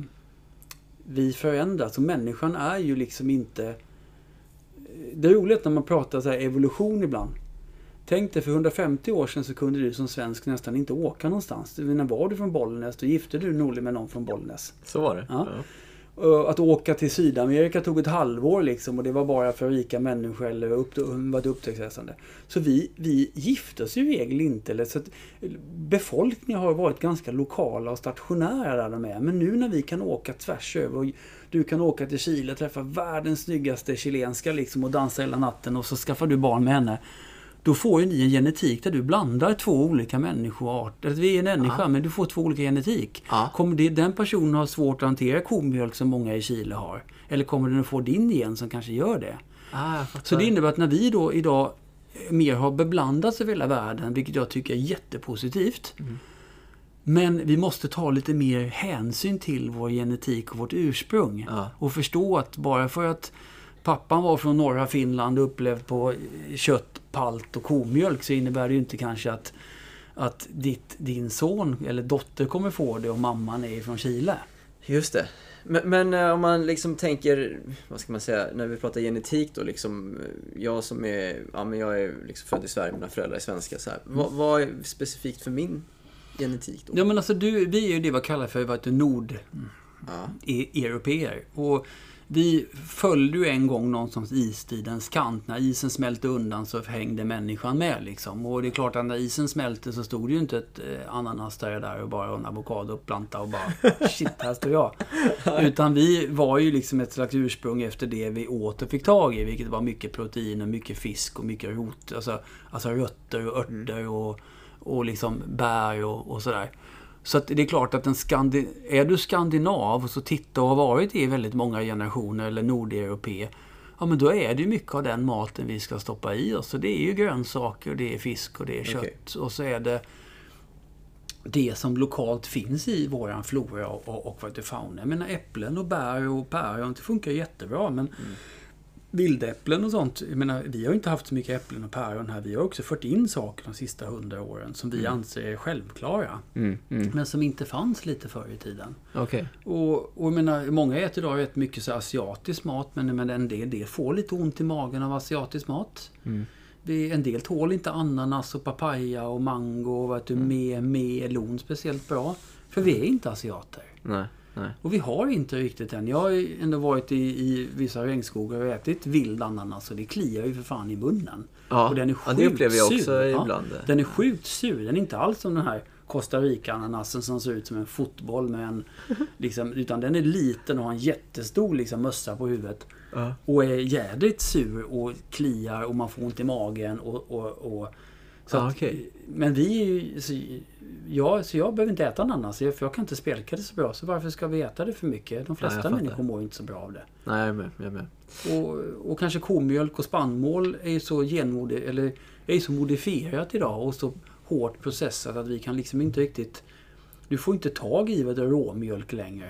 vi förändras. Och människan är ju liksom inte... Det är roligt när man pratar så evolution ibland. Tänk dig för 150 år sedan så kunde du som svensk nästan inte åka någonstans. När var du från Bollnäs, då gifte du Norli med någon från Bollnäs. Så var det. Ja. Och Att åka till Sydamerika tog ett halvår liksom och det var bara för rika människor eller upp, var ett upptäcktsresande. Så vi, vi gifte oss ju i regel inte. Eller, så befolkningen har varit ganska lokala och stationära där de är. Men nu när vi kan åka tvärs över och du kan åka till Chile och träffa världens snyggaste chilenska liksom och dansa hela natten och så skaffar du barn med henne. Då får ju ni en genetik där du blandar två olika människoarter. Vi är en människa men du får två olika genetik. Ja. Kommer det, den personen ha svårt att hantera komjölk som många i Chile har? Eller kommer den att få din gen som kanske gör det? Ah. Så det innebär att när vi då idag mer har beblandats över hela världen, vilket jag tycker är jättepositivt. Men vi måste ta lite mer hänsyn till vår genetik och vårt ursprung. Ja. Och förstå att bara för att pappan var från norra Finland och upplevt på kött, palt och komjölk så innebär det ju inte kanske att, att ditt, din son eller dotter kommer få det om mamman är från Chile. Just det. Men, men eh, om man liksom tänker, vad ska man säga, när vi pratar genetik då liksom. eh, Jag som är, ja men jag är liksom född i Sverige, mina föräldrar är svenska så här. Vad, vad är specifikt för min genetik då? Ja men alltså du, vi är ju det vad kallar för vad heter nord Ja. e- europeer. Och vi följde ju en gång någonstans istidens kant. När isen smälte undan så hängde människan med liksom. Och det är klart att när isen smälte så stod det ju inte ett eh, ananasträd där och bara en avokado uppplantad och bara shit, här står jag. Utan vi var ju liksom ett slags ursprung efter det vi åt och fick tag i. Vilket var mycket protein och mycket fisk och mycket rot, alltså, alltså rötter och örter och, och liksom bär och, och sådär. Så det är klart att en skandi är du skandinav och så tittar och har varit i väldigt många generationer eller nordeuropé. Ja men då är det ju mycket av den maten vi ska stoppa i oss. Så det är ju grönsaker, det är fisk och det är kött. Okej. Och så är det det som lokalt finns i våran flora och, och, och fauna. Jag menar äpplen och bär och päron, det funkar jättebra men vildäpplen och sånt. Jag menar, vi har ju inte haft så mycket äpplen och päron här. Vi har också fört in saker de sista hundra åren som vi anser är självklara. Mm, mm. Men som inte fanns lite förr i tiden. Okej. Och, och menar, många äter idag rätt mycket så asiatisk mat men, men en del, del får lite ont i magen av asiatisk mat. Mm. Vi, en del tål inte ananas och papaya och mango och vet du, med melon speciellt bra. För vi är inte asiater. Nej, nej. Och vi har inte riktigt än. Jag har ju ändå varit i, i vissa regnskogar och ätit vild ananas och det kliar ju för fan i munnen. Ja, och den är ja, det upplever jag också sur. Ja, ibland. Den är sjukt sur. Den är inte alls som den här Costa Rica-ananasen som ser ut som en fotboll med en... Liksom, utan den är liten och har en jättestor liksom, mössa på huvudet. Ja. Och är jädrigt sur och kliar och man får ont i magen och... och, och så Ja, att, okej. Men vi är ju... Jag, så jag behöver inte äta ananas för jag kan inte spjälka det så bra. Så varför ska vi äta det för mycket? De flesta fattar. människor mår inte så bra av det. Nej, jag med. Jag med. Och, och kanske komjölk och spannmål är ju så genmodi eller är ju så modifierat idag och så hårt processat att vi kan liksom inte riktigt... Du får inte tag i vad råmjölk längre.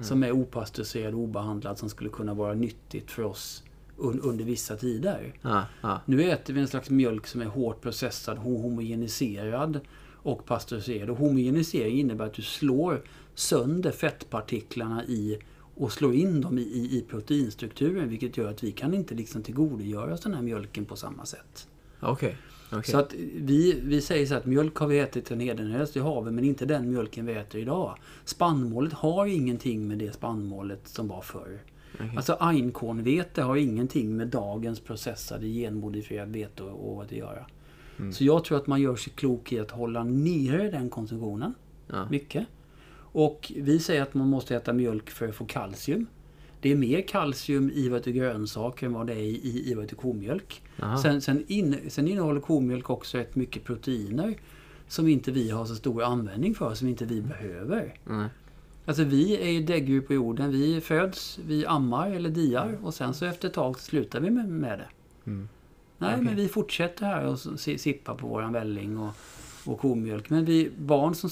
Som är opastöriserad och obehandlad som skulle kunna vara nyttigt för oss un, under vissa tider. Ja, ja. Nu äter vi en slags mjölk som är hårt processad, ho- homogeniserad och pasteuriserad. Och homogenisering innebär att du slår sönder fettpartiklarna i och slår in dem i, i, i proteinstrukturen vilket gör att vi kan inte liksom tillgodogöra oss den här mjölken på samma sätt. Okej. okej. Så att vi, vi säger så att mjölk har vi ätit en hedenhöst, det har vi, men inte den mjölken vi äter idag. Spannmålet har ingenting med det spannmålet som var förr. Okej. Alltså einkornvete har ingenting med dagens processade genmodifierad vete och att göra. Mm. Så jag tror att man gör sig klok i att hålla nere den konsumtionen. Ja. Mycket. Och vi säger att man måste äta mjölk för att få kalcium. Det är mer kalcium i vad grönsaker än vad det är i, i vad komjölk. Aha. Sen, sen, in, sen innehåller komjölk också rätt mycket proteiner som inte vi har så stor användning för, som inte vi behöver. Nej. Alltså vi är ju däggdjur på jorden. Vi föds, vi ammar eller diar och sen så efter ett tag slutar vi med, med det. Mm. Nej, Okej. men vi fortsätter här och sippa på våran välling och, och komjölk. Men vi barn som...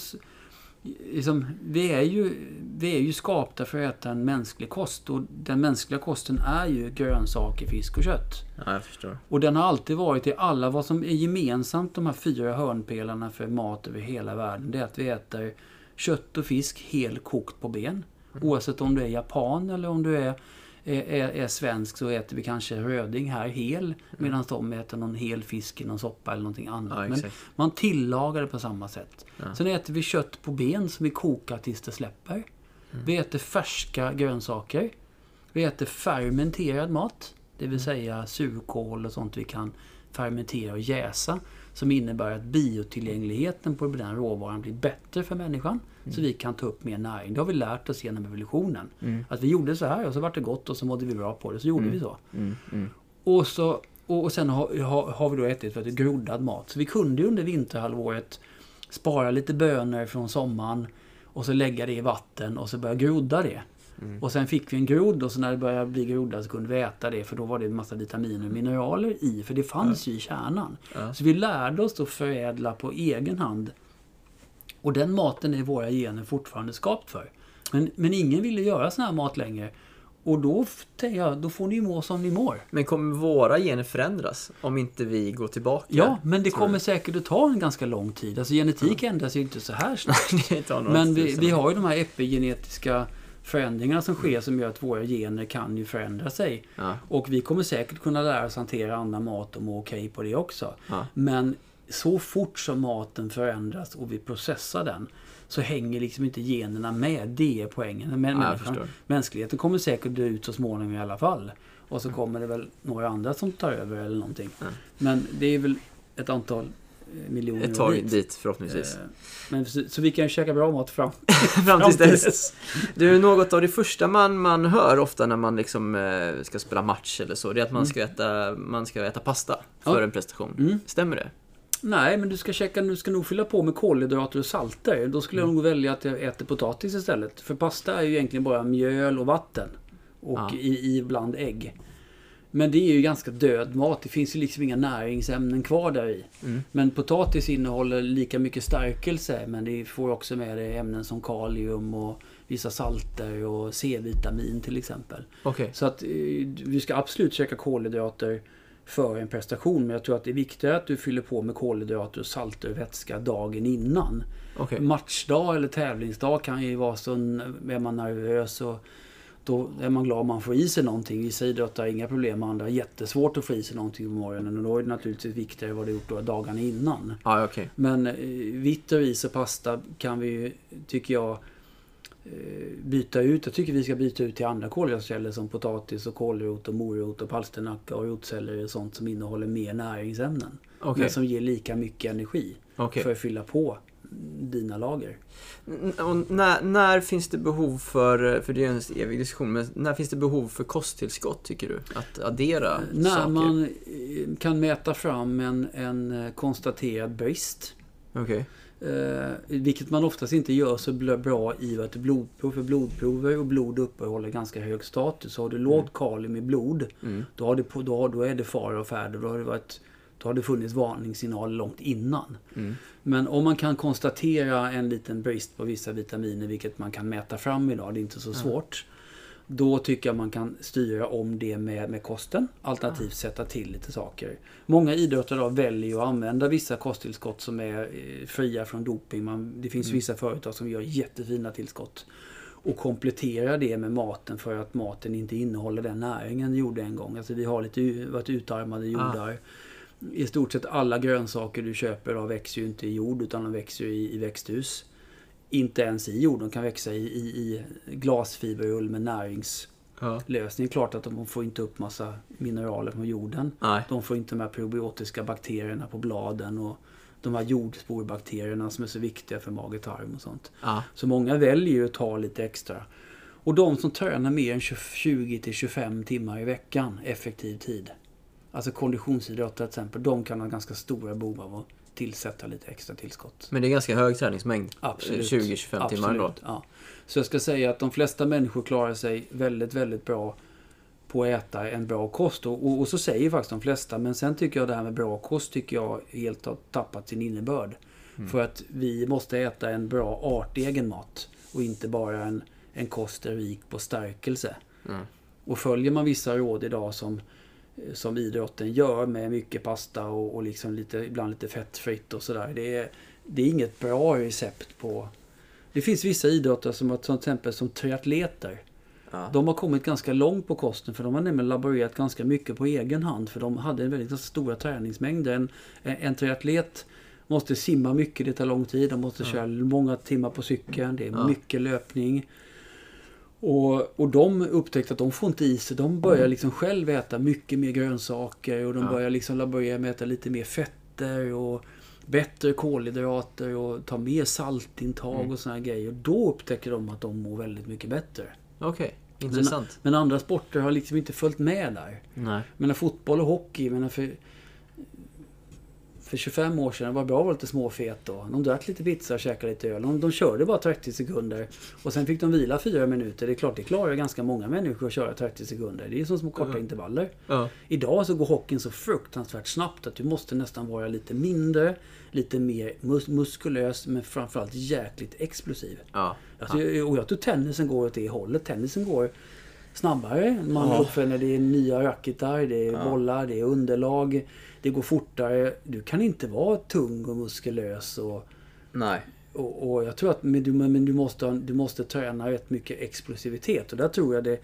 Liksom, vi, är ju, vi är ju skapta för att äta en mänsklig kost och den mänskliga kosten är ju grönsaker, fisk och kött. Ja, jag förstår. Och den har alltid varit i alla, vad som är gemensamt de här fyra hörnpelarna för mat över hela världen, det är att vi äter kött och fisk helkokt på ben. Oavsett om du är japan eller om du är, är, är, är svensk så äter vi kanske röding här hel, medan de äter någon hel fisk i någon soppa eller någonting annat. Ja, Men man tillagar det på samma sätt. Ja. Sen äter vi kött på ben som vi kokar tills det släpper. Vi äter färska grönsaker. Vi äter fermenterad mat. Det vill säga surkål och sånt vi kan fermentera och jäsa. Som innebär att biotillgängligheten på den råvaran blir bättre för människan. Så vi kan ta upp mer näring. Det har vi lärt oss genom evolutionen. Att vi gjorde så här och så vart det gott och så mådde vi bra på det. Så gjorde vi så. Mm, mm. Och, så, och och sen har, har, har vi då ätit för groddad mat. Så vi kunde ju under vinterhalvåret spara lite bönor från sommaren och så lägga det i vatten och så börja grodda det. Och sen fick vi en grodd och så när det började bli groddad så kunde vi äta det för då var det en massa vitaminer och mineraler i. För det fanns ju i kärnan. Ja. Så vi lärde oss att förädla på egen hand. Och den maten är våra gener fortfarande skapt för. Men, men ingen ville göra sån här mat längre. Och då, tänker jag, då får ni må som ni mår. Men kommer våra gener förändras om inte vi går tillbaka? Ja, men det kommer säkert att ta en ganska lång tid. Alltså genetik ändras ju inte så här snabbt. Men vi, vi har ju de här epigenetiska förändringarna som sker som gör att våra gener kan ju förändra sig. Ja. Och vi kommer säkert kunna lära oss hantera annan mat och må okej på det också. Ja. Men så fort som maten förändras och vi processar den så hänger liksom inte generna med. Det är poängen. Men förstår. mänskligheten kommer säkert dö ut så småningom i alla fall. Och så kommer det väl några andra som tar över eller någonting. Ja. Men det är väl ett antal miljoner Ett tag dit. dit, förhoppningsvis. Eh, Men så, så vi kan käka bra mat fram, Fram tills till dess. Du, något av det första man, man hör ofta när man liksom eh, ska spela match eller så, det är att man ska äta, man ska äta pasta för Mm. Ja. en prestation. Mm. Stämmer det? Nej, men du ska käka, du ska nog fylla på med kolhydrater och salter. Då skulle Mm. jag nog välja att jag äter potatis istället. För pasta är ju egentligen bara mjöl och vatten. Och Ja. i ibland ägg. Men det är ju ganska död mat. Det finns ju liksom inga näringsämnen kvar där i. Mm. Men potatis innehåller lika mycket stärkelse. Men det får också med det ämnen som kalium och vissa salter och C-vitamin till exempel. Okej. Så att eh, vi ska absolut käka kolhydrater för en prestation. Men jag tror att det är viktigare att du fyller på med kolhydrater och salter och vätska dagen innan. Okej. Matchdag eller tävlingsdag kan ju vara så är man nervös och då är man glad om man får i sig någonting. Vissa idrottare har inga problem, andra har jättesvårt att få i sig någonting på morgonen. Och då är det naturligtvis viktigare vad du gjort då dagarna innan. Ja, okej. Men eh, vitt och ris och pasta kan vi ju, tycker jag, eh, byta ut. Jag tycker vi ska byta ut till andra kolhydratkällor som potatis och kålrot och morot och palsternacka och rotselleri och sånt som innehåller mer näringsämnen. Okej. Men som ger lika mycket energi Okej. för att fylla på dina lager. Och när, när finns det behov för, för det är en evig diskussion, men när finns det behov för kosttillskott tycker du? Att addera När saker? man eh, kan mäta fram en, en eh, konstaterad brist. Okej. Eh, vilket man oftast inte gör så bra i ett blodprov. För blodprover och blod uppehåller ganska hög status. Har du lågt kalium i blod, Mm. då, har det då, då är det fara och färde. Då har det, varit, då har det funnits varningssignaler långt innan. Mm. Men om man kan konstatera en liten brist på vissa vitaminer, vilket man kan mäta fram idag, det är inte så svårt. Då tycker jag man kan styra om det med, med kosten. Alternativt sätta till lite saker. Många idrottare idag väljer att använda vissa kosttillskott som är eh, fria från doping. Man, det finns vissa företag som gör jättefina tillskott. Och kompletterar det med maten för att maten inte innehåller den näringen gjorde en gång. Alltså vi har lite varit utarmade jordar. I stort sett alla grönsaker du köper idag växer ju inte i jord utan de växer i, i växthus. Inte ens i jord, de kan växa i, i, i glasfiberull med näringslösning. Ja. Klart att de får inte upp massa mineraler från jorden. Nej. De får inte de här probiotiska bakterierna på bladen och de här jordsporbakterierna som är så viktiga för mage-tarm och sånt. Ja. Så många väljer ju att ta lite extra. Och de som tränar mer än 20-25 timmar i veckan, effektiv tid. Alltså konditionsidrottare till exempel, de kan ha ganska stora behov av att tillsätta lite extra tillskott. Men det är ganska hög träningsmängd. Absolut. 20-25 timmar. Absolut, Ja. Så jag ska säga att de flesta människor klarar sig väldigt, väldigt bra på att äta en bra kost. Och, och, och så säger faktiskt de flesta. Men sen tycker jag det här med bra kost tycker jag helt har tappat sin innebörd. För att vi måste äta en bra artegen mat. Och inte bara en, en kost rik på stärkelse. Mm. Och följer man vissa råd idag som, som idrotten gör med mycket pasta och, och liksom lite, ibland lite fettfritt och sådär. Det är, det är inget bra recept på... Det finns vissa idrottare som, till exempel som triatleter. Ja. De har kommit ganska långt på kosten för de har nämligen laborerat ganska mycket på egen hand. För de hade en väldigt stora träningsmängder. En, en triatlet måste simma mycket, det tar lång tid. De måste köra många timmar på cykeln. Det är Ja. mycket löpning. Och, och de upptäckte att de får inte i sig. De börjar liksom själv äta mycket mer grönsaker och de Ja. börjar liksom laborera med att äta lite mer fetter och bättre kolhydrater och ta mer saltintag och såna grejer. Och då upptäcker de att de mår väldigt mycket bättre. Okej, intressant. Men andra sporter har liksom inte följt med där. Nej. Menar fotboll och hockey, menar för... För 25 år sedan var bra att vara lite småfet då. De drack lite pizza och käkade lite öl. De, de körde bara 30 sekunder. Och sen fick de vila 4 minuter. Det är klart, det klarar ganska många människor att köra 30 sekunder. Det är som små korta Mm. intervaller. Ja. Idag så går hockeyn så fruktansvärt snabbt att du måste nästan vara lite mindre, lite mer mus- muskulös, men framförallt jäkligt explosiv. Ja. Alltså, Och jag tror tennisen går åt det hållet. Tennisen går snabbare. Man Ja. uppfinner det är nya racketar, det är Ja. bollar, det är underlag. Det går fortare. Du kan inte vara tung och muskulös. Och, Nej. och, och jag tror att men du, men du, måste, du måste träna rätt mycket explosivitet. Och där tror jag det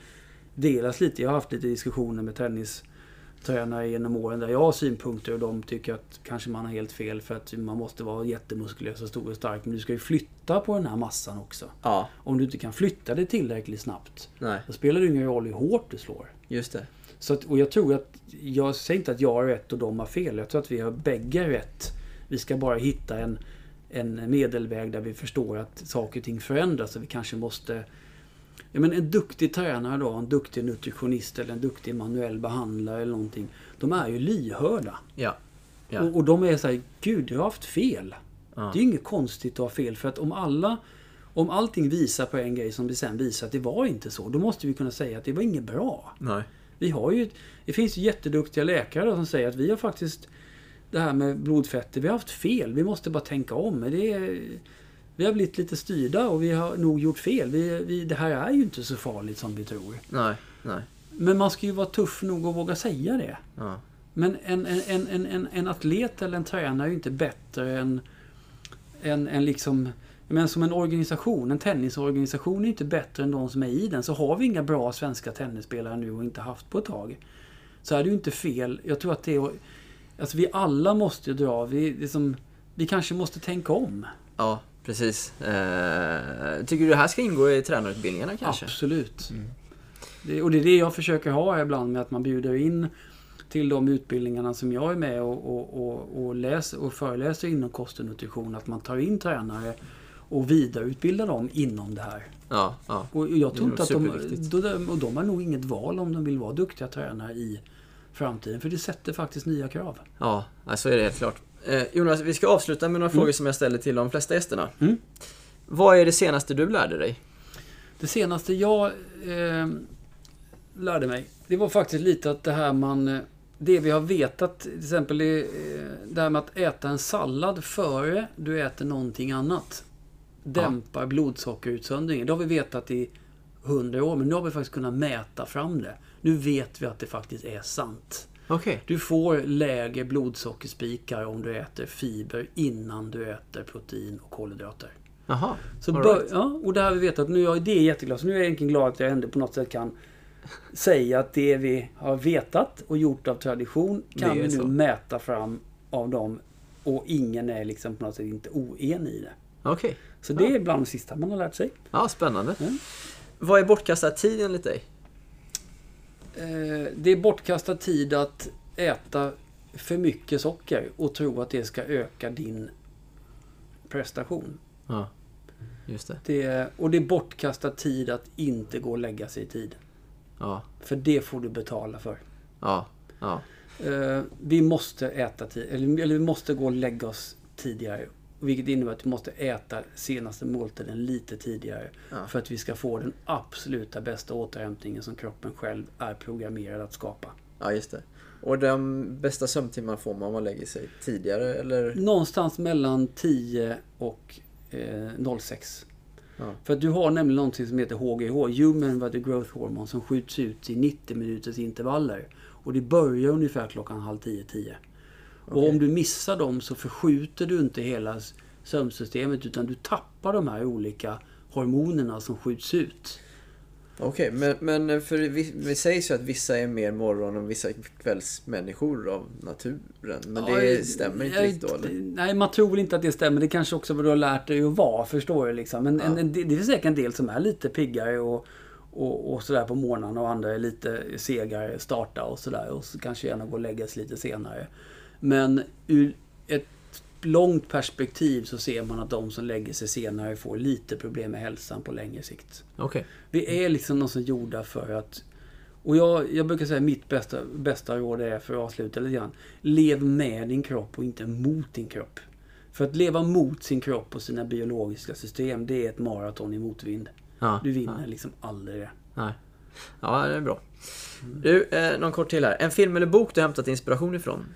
delas lite. Jag har haft lite diskussioner med tennistränare genom åren där jag har synpunkter och de tycker att kanske man har helt fel för att man måste vara jättemuskulös och stor och stark. Men du ska ju flytta på den här massan också. Ja. Om du inte kan flytta det tillräckligt snabbt, Nej. då spelar det ingen roll hur hårt du slår. Just det. Så att, och jag tror att, jag säger inte att jag har rätt och de har fel. Jag tror att vi har bägge rätt. Vi ska bara hitta en, en medelväg där vi förstår att saker och ting förändras. Och vi kanske måste... Ja, men en duktig tränare då, en duktig nutritionist eller en duktig manuell behandlare eller någonting. De är ju lyhörda. Ja. Ja. Och, och de är så här, Gud, du har haft fel. Ja. Det är ju inget konstigt att ha fel. För att om alla... Om allting visar på en grej som det sen visar att det var inte så. Då måste vi kunna säga att det var inget bra. Nej. Vi har ju... Det finns ju jätteduktiga läkare som säger att vi har faktiskt... Det här med blodfetter, vi har haft fel. Vi måste bara tänka om. Det är, vi har blivit lite styrda och vi har nog gjort fel. Vi, vi, det här är ju inte så farligt som vi tror. Nej. Nej. Men man ska ju vara tuff nog att våga säga det. Ja. Men en, en, en, en, en, en atlet eller en tränare är ju inte bättre än, än, än liksom... Men som en organisation, en tennisorganisation är inte bättre än de som är i den. Så har vi inga bra svenska tennisspelare nu och inte haft på ett tag. Så är det ju inte fel. Jag tror att det är... Alltså vi alla måste ju dra. Vi, liksom, vi kanske måste tänka om. Ja, precis. Eh, tycker du det här ska ingå i tränarutbildningarna kanske? Absolut. Det, och det är det jag försöker ha ibland med att man bjuder in till de utbildningarna som jag är med och, och, och, och, läser, och föreläser inom kost och nutrition. Att man tar in tränare och vidareutbildar dem inom det här. Ja, ja. Och jag tror inte att de, och de har nog inget val om de vill vara duktiga tränare i framtiden. För det sätter faktiskt nya krav. Ja, så är det helt klart. Eh, Jonas, vi ska avsluta med några frågor som jag ställer till de flesta gästerna. Mm. Vad är det senaste du lärde dig? Det senaste jag eh, lärde mig, det var faktiskt lite att det här man... eh, Det vi har vetat, till exempel eh, det här med att äta en sallad före du äter någonting annat. Dämpar blodsockerutsöndringen. Det har vi vetat i hundra år. Men nu har vi faktiskt kunnat mäta fram det. Nu vet vi att det faktiskt är sant. Okej. Du får lägre blodsockerspikar om du äter fiber innan du äter protein och kolhydrater. Jaha. Så All bör, right. ja, och det har vi vetat. Nu är det jätteglad. Så nu är jag egentligen glad att jag ändå på något sätt kan säga att det vi har vetat och gjort av tradition kan vi nu så. mäta fram av dem. Och ingen är liksom på något sätt inte oenig i det. Okej. Så det är bland det sista man har lärt sig. Ja, spännande. Mm. Vad är bortkastad tid enligt dig? Eh, det är bortkastad tid att äta för mycket socker och tro att det ska öka din prestation. Ja, just det. Det och det är bortkastad tid att inte gå och lägga sig i tid. Ja, För det får du betala för. ja, ja. Eh, vi måste äta tid, eller, eller vi måste gå och lägga oss tidigare. Vilket innebär att vi måste äta senaste måltiden lite tidigare. Ja. För att vi ska få den absoluta bästa återhämtningen som kroppen själv är programmerad att skapa. Ja, just det. Och de bästa sömntimmarna får man om man lägger sig tidigare, eller? Någonstans mellan 10 och eh, 06. Ja. För att du har nämligen någonting som heter HGH, Human Body Growth Hormone, som skjuts ut i 90 minuters intervaller. Och det börjar ungefär klockan halv 10, 10. Och Okej. om du missar dem så förskjuter du inte hela sömnsystemet utan du tappar de här olika hormonerna som skjuts ut. Okej, men, men för vi, vi sägs ju att vissa är mer morgon och vissa kvällsmänniskor av naturen. Men det Ja, stämmer inte jag- riktigt då, eller? Nej, man tror inte att det stämmer. Det kanske också vad du har lärt dig att vara, förstår du liksom. Men Ja. en, en, det det är säkert en del som är lite piggare och, och, och sådär på morgnarna och andra är lite segare, starta och sådär. Och så kanske gärna gå och lägga sig lite senare. Men ur ett långt perspektiv så ser man att de som lägger sig senare får lite problem med hälsan på längre sikt. Okej. Vi är liksom någon som gjorda för att... Och jag, jag brukar säga mitt bästa, bästa råd är, för att avsluta lite grann. Lev med din kropp och inte mot din kropp. För att leva mot sin kropp och sina biologiska system, det är ett maraton i motvind. Ja. Du vinner liksom aldrig det. Nej. Ja, det är bra. Du, eh, någon kort till här. En film eller bok du hämtat inspiration ifrån?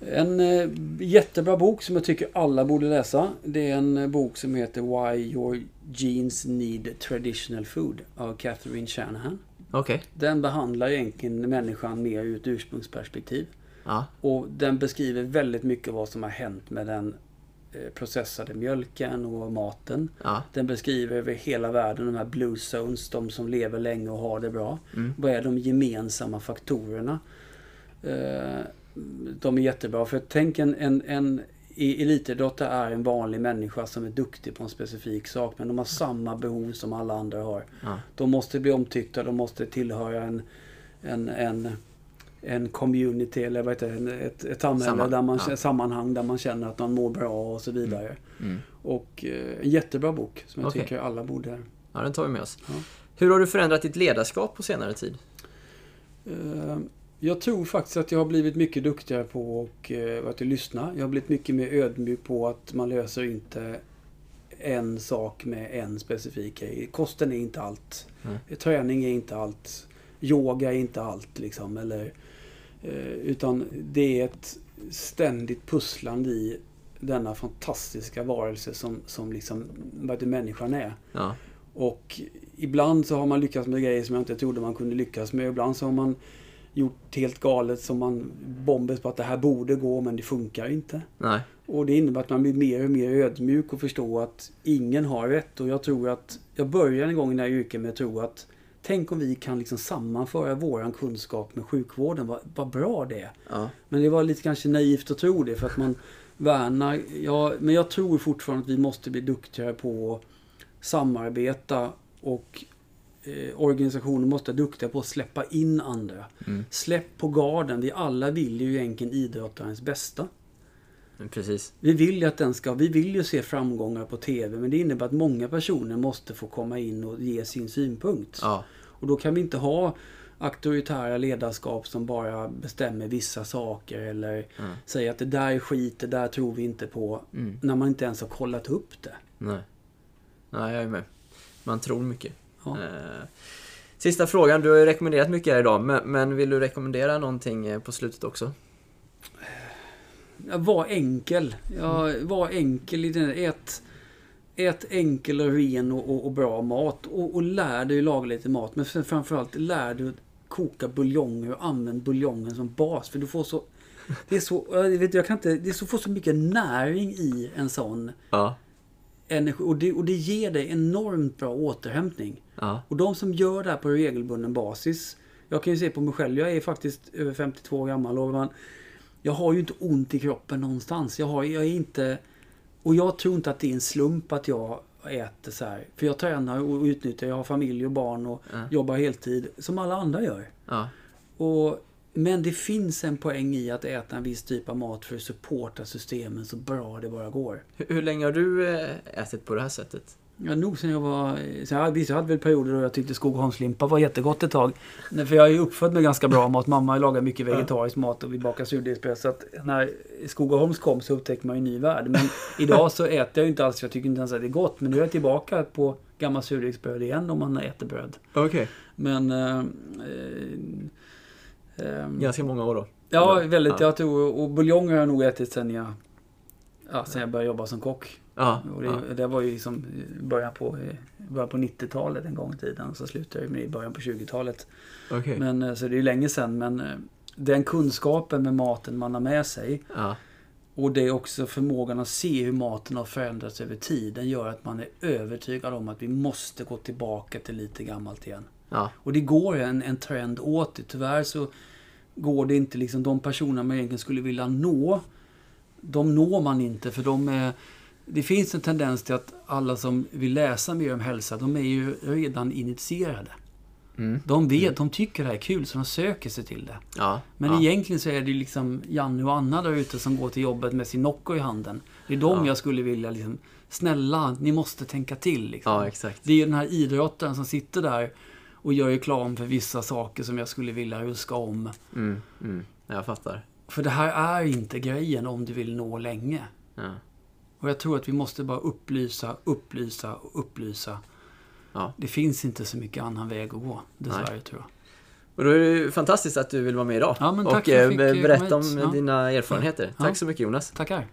En eh, jättebra bok som jag tycker alla borde läsa. Det är en eh, bok som heter Why Your Genes Need Traditional Food av Catherine Shanahan. Okej. Den behandlar egentligen människan mer ur ett ursprungsperspektiv. Ja. Och den beskriver väldigt mycket vad som har hänt med den eh, processade mjölken och maten. Ja. Den beskriver över hela världen de här blue zones, de som lever länge och har det bra. Mm. Vad är de gemensamma faktorerna? Eh, De är jättebra. För tänk en, en, en i elitidrottare är en vanlig människa som är duktig på en specifik sak men de har samma behov som alla andra har. Ja. De måste bli omtyckta, de måste tillhöra en, en, en, en community eller vad heter det, ett, ett samhälle, Samman- där man, ja. sammanhang där man känner att man mår bra och så vidare. Mm. Och eh, en jättebra bok som jag Okej. tycker alla borde... Ja, den tar vi med oss. Ja. Hur har du förändrat ditt ledarskap på senare tid? Eh, Jag tror faktiskt att jag har blivit mycket duktigare på och, eh, att lyssna. Jag har blivit mycket mer ödmjuk på att man löser inte en sak med en specifik grej. Kosten är inte allt. Mm. Träning är inte allt. Yoga är inte allt liksom. Eller, eh, utan det är ett ständigt pusslande i denna fantastiska varelse som, som liksom, vad människan är. Ja. Och ibland så har man lyckats med grejer som jag inte trodde man kunde lyckas med. Ibland så har man gjort helt galet som man bombes på att det här borde gå men det funkar inte. Nej. Och det innebär att man blir mer och mer ödmjuk och förstår att ingen har rätt. Och jag tror att, jag började en gång i det här yrket med att tro att Tänk om vi kan liksom sammanföra våran kunskap med sjukvården. Vad, vad bra det är. Ja. Men det var lite kanske naivt att tro det för att man värnar. Ja, men jag tror fortfarande att vi måste bli duktigare på att samarbeta och eh, organisationer måste vara duktiga på att släppa in andra. Mm. Släpp på garden. Vi alla vill ju egentligen idrottarens bästa. Men Precis. Vi vill ju att den ska, vi vill ju se framgångar på TV men det innebär att många personer måste få komma in och ge sin synpunkt. Ja. Och då kan vi inte ha auktoritära ledarskap som bara bestämmer vissa saker eller Mm. säger att det där är skit, det där tror vi inte på. Mm. När man inte ens har kollat upp det. Nej. Nej, jag är med. Man tror mycket. Ja. Eh, Sista frågan. Du har ju rekommenderat mycket här idag, men, vill du rekommendera någonting eh, på slutet också? Ja, Var enkel. Ja, var enkel i den. Ät, ät enkel och ren och, och, och bra mat. Och, och lär dig laga lite mat. Men framförallt lär dig att koka buljonger och använd buljongen som bas. För du får så... Det är så... Jag vet, jag kan inte... Det är så, får så mycket näring i en sån Ja. Energi. Och det, och det ger dig enormt bra återhämtning. Ja. Och de som gör det här på regelbunden basis. Jag kan ju se på mig själv. Jag är faktiskt över 52 år gammal. Och man, jag har ju inte ont i kroppen någonstans. Jag, har, jag är inte... Och jag tror inte att det är en slump att jag äter så här. För jag tränar och utnyttjar. Jag har familj och barn och Ja. jobbar heltid. Som alla andra gör. Ja. Och, men det finns en poäng i att äta en viss typ av mat för att supporta systemen så bra det bara går. Hur, hur länge har du eh, ätit på det här sättet? Ja, nog sen jag var... Så jag, visst, jag hade väl perioder då jag tyckte Skogaholmslimpa var jättegott ett tag. För jag är ju uppfödd med ganska bra mat. Mamma lagar mycket vegetarisk mat och vi bakar surdegsbröd. Så att när Skogaholms kom så upptäckte man ju en ny värld. Men idag så äter jag ju inte alls, jag tycker inte ens att det är gott. Men nu är jag tillbaka på gammal surdegsbröd igen om man äter bröd. Okej. Men... Eh, eh, eh, Ganska många år då? Ja, väldigt. Ja. Jag tror, och buljonger har jag nog ätit sen jag, ja, sen jag började jobba som kock. Ja. Och det, ja. det var ju liksom början på, början på 90-talet en gång i tiden. Så slutade jag med i början på 20-talet. Okej. Men, eh, så det är ju länge sedan. Men eh, den kunskapen med maten man har med sig Ja. och det är också förmågan att se hur maten har förändrats över tid. Den gör att man är övertygad om att vi måste gå tillbaka till lite gammalt igen. Ja. Och det går en, en trend åt det. Tyvärr så går det inte liksom de personer man egentligen skulle vilja nå. De når man inte för de är... Det finns en tendens till att alla som vill läsa mer om hälsa, de är ju redan initierade. Mm. De vet, de tycker det här är kul så de söker sig till det. Ja. Men ja. egentligen så är det liksom Janne och Anna där ute som går till jobbet med sin Nocco i handen. Det är de Ja. jag skulle vilja liksom, snälla, ni måste tänka till. Liksom. Ja, exakt. Det är den här idrotten som sitter där och gör reklam för vissa saker som jag skulle vilja ruska om. Mm. Mm. Jag fattar. För det här är inte grejen om du vill nå länge. Ja. Och jag tror att vi måste bara upplysa, upplysa och upplysa. Ja. Det finns inte så mycket annan väg att gå, dessvärre tror jag. Och då är det fantastiskt att du vill vara med idag. Ja, och eh, berätta om. Ja. dina erfarenheter. Tack så mycket Jonas. Tackar.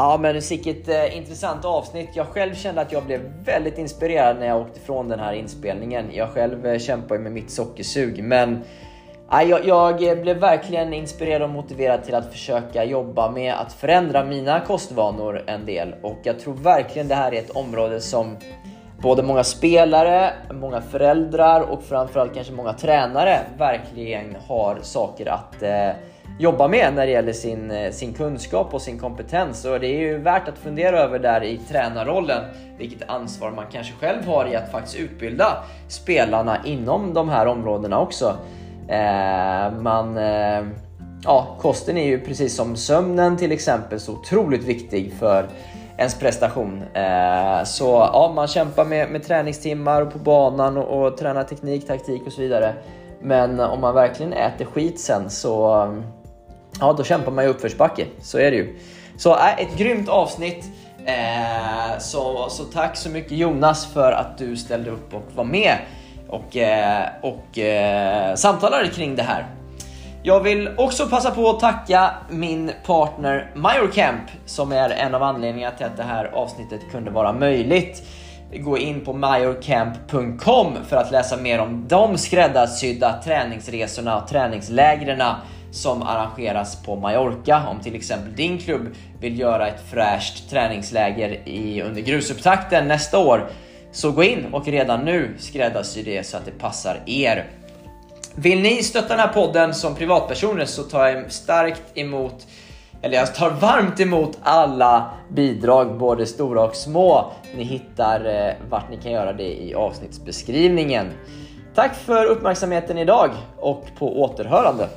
Ja, men vilket eh, intressant avsnitt. Jag själv kände att jag blev väldigt inspirerad när jag åkte från den här inspelningen. Jag själv eh, kämpar ju med mitt sockersug, men eh, jag, jag eh, blev verkligen inspirerad och motiverad till att försöka jobba med att förändra mina kostvanor en del. Och jag tror verkligen det här är ett område som både många spelare, många föräldrar och framförallt kanske många tränare verkligen har saker att eh, jobba med när det gäller sin, eh, sin kunskap och sin kompetens. Och det är ju värt att fundera över där i tränarrollen vilket ansvar man kanske själv har i att faktiskt utbilda spelarna inom de här områdena också. Eh, man, eh, ja, kosten är ju precis som sömnen till exempel så otroligt viktig för ens prestation. Eh, så ja, man kämpar med, med träningstimmar och på banan och, och tränar teknik, taktik och så vidare. Men om man verkligen äter skit sen så ja, då kämpar man ju uppförsbacke. Så är det ju. Så äh, ett grymt avsnitt. Eh, så, så tack så mycket Jonas för att du ställde upp och var med och, eh, och eh, samtalade kring det här. Jag vill också passa på att tacka min partner Majorcamp som är en av anledningarna till att det här avsnittet kunde vara möjligt. Gå in på majorcamp.com för att läsa mer om de skräddarsydda träningsresorna och träningslägren som arrangeras på Mallorca. Om till exempel din klubb vill göra ett fräscht träningsläger i, under grusupptakten nästa år så gå in och redan nu skräddarsy det så att det passar er. Vill ni stötta den här podden som privatpersoner så tar jag starkt emot eller jag tar varmt emot alla bidrag, både stora och små. Ni hittar eh, vart ni kan göra det i avsnittsbeskrivningen. Tack för uppmärksamheten idag och på återhörande.